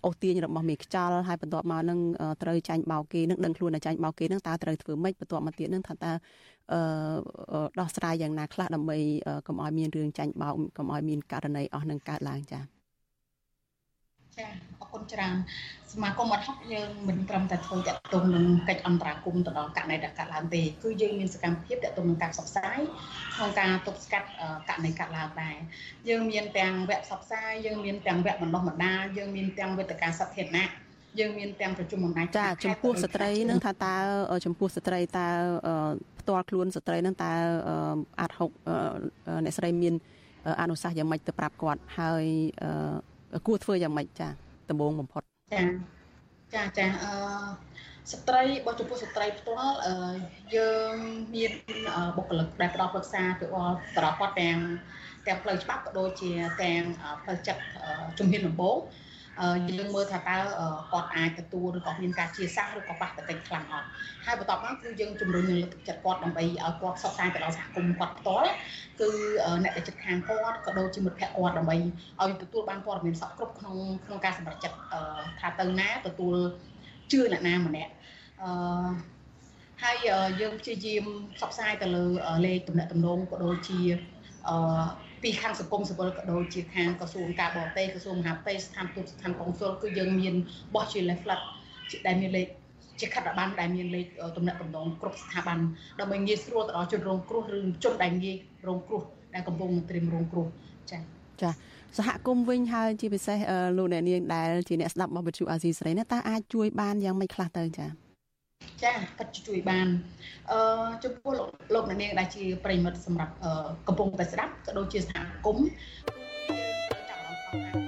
អូសទាញរបស់មេខ្ចលហើយបន្ទាប់មកនឹងត្រូវចាញ់បោកគេនឹងដឹងខ្លួនថាចាញ់បោកគេនឹងតើត្រូវធ្វើម៉េចបន្ទាប់មកទៀតនឹងថាតើអឺដោះស្រាយយ៉ាងណាខ្លះដើម្បីកុំឲ្យមានរឿងចាញ់បោកកុំឲ្យមានករណីអស់នឹងកើតឡើងចា៎ ចាអរគុណច្រើនសមាគមអត់ហុកយើងមិនត្រឹមតែធ្វើតាក់ទងនឹងកិច្ចអន្តរាគមន៍ទៅដល់ករណីដែលកើតឡើងទេគឺយើងមានសកម្មភាពតាក់ទងនឹងការផ្សព្វផ្សាយក្នុងការទប់ស្កាត់ករណីកើតឡើងដែរយើងមានទាំងវគ្គផ្សព្វផ្សាយយើងមានទាំងវគ្គបណ្ដុះបណ្ដាលយើងមានទាំងវេទិកាសាធារណៈយើងមានទាំងប្រជុំអំណាចចាចំពោះស្ត្រីនឹងថាតើចំពោះស្ត្រីតើផ្ទាល់ខ្លួនស្ត្រីនឹងតើអាចហុកអ្នកស្រីមានអនុសាសន៍យ៉ាងម៉េចទៅប្រាប់គាត់ហើយ គួរធ្វើយ៉ាងម៉េចចាដំបូងបំផុតចាចាចាអឺស្ត្រីបើចំពោះស្ត្រីផ្ទាល់យើងមានបុគ្គលិកដែលផ្ដល់ប្រឹក្សាទៅដល់បរិបទទាំងទាំងផ្លូវច្បាប់ក៏ដូចជាទាំងផ្លូវចិត្តជំនាញដំបូង យើងមើលថាតើគាត់អាចទទួលឬក៏មានការជាសាសឬក៏ប៉ះតតិចខ្លាំងអត់ហើយបន្ទាប់មកគឺយើងជំរុញលើកទឹកចិត្តគាត់ដើម្បីឲ្យគាត់ផ្សព្វផ្សាយទៅដល់សហគមន៍គាត់ផ្ទាល់គឺអ្នកដែលចិត្តខាងគាត់ក៏ដូចជាមិត្តភ័ក្តិគាត់ដើម្បីឲ្យទទួលបានព័ត៌មានសពគ្រប់ក្នុងក្នុងការសម្រេចចិត្តថាទៅណាទទួលជឿអ្នកណាម្នាក់អឺហើយយើងព្យាយាមផ្សព្វផ្សាយទៅលើលេខទំនាក់ទំនងក៏ដូចជាអឺ ពីខាងសង្គមស៊ីវិលក៏ដូចជាខាងក្រសួងការបរទេសក្រសួងមហាផ្ទៃស្ថានទូតស្ថានកុងស៊ុលគឺយើងមានបោះជា leaflet ដែលមានលេខជាខិត្តប័ណ្ណដែលមានលេខទំនាក់ទំនងគ្រប់ស្ថាប័នដើម្បីងាយស្រួលទៅដល់ជនរងគ្រោះឬជនដែលងាយរងគ្រោះដែលកំពុងត្រៀមរងគ្រោះចា៎ចចាសហគមន៍វិញហើយជាពិសេសលោកអ្នកនាងដែលជាអ្នកស្ដាប់របស់វិទ្យុអាស៊ីសេរីនេះតើអាចជួយបានយ៉ាងម៉េចខ្លះទៅចា ចាគាត់ជួយបានអឺចំពោះលោកលោកអ្នកនាងដែលជាប្រិមិត្តសម្រាប់កំពុងតែស្ដាប់ក៏ដូចជាសហគមន៍ចាប់អារម្មណ៍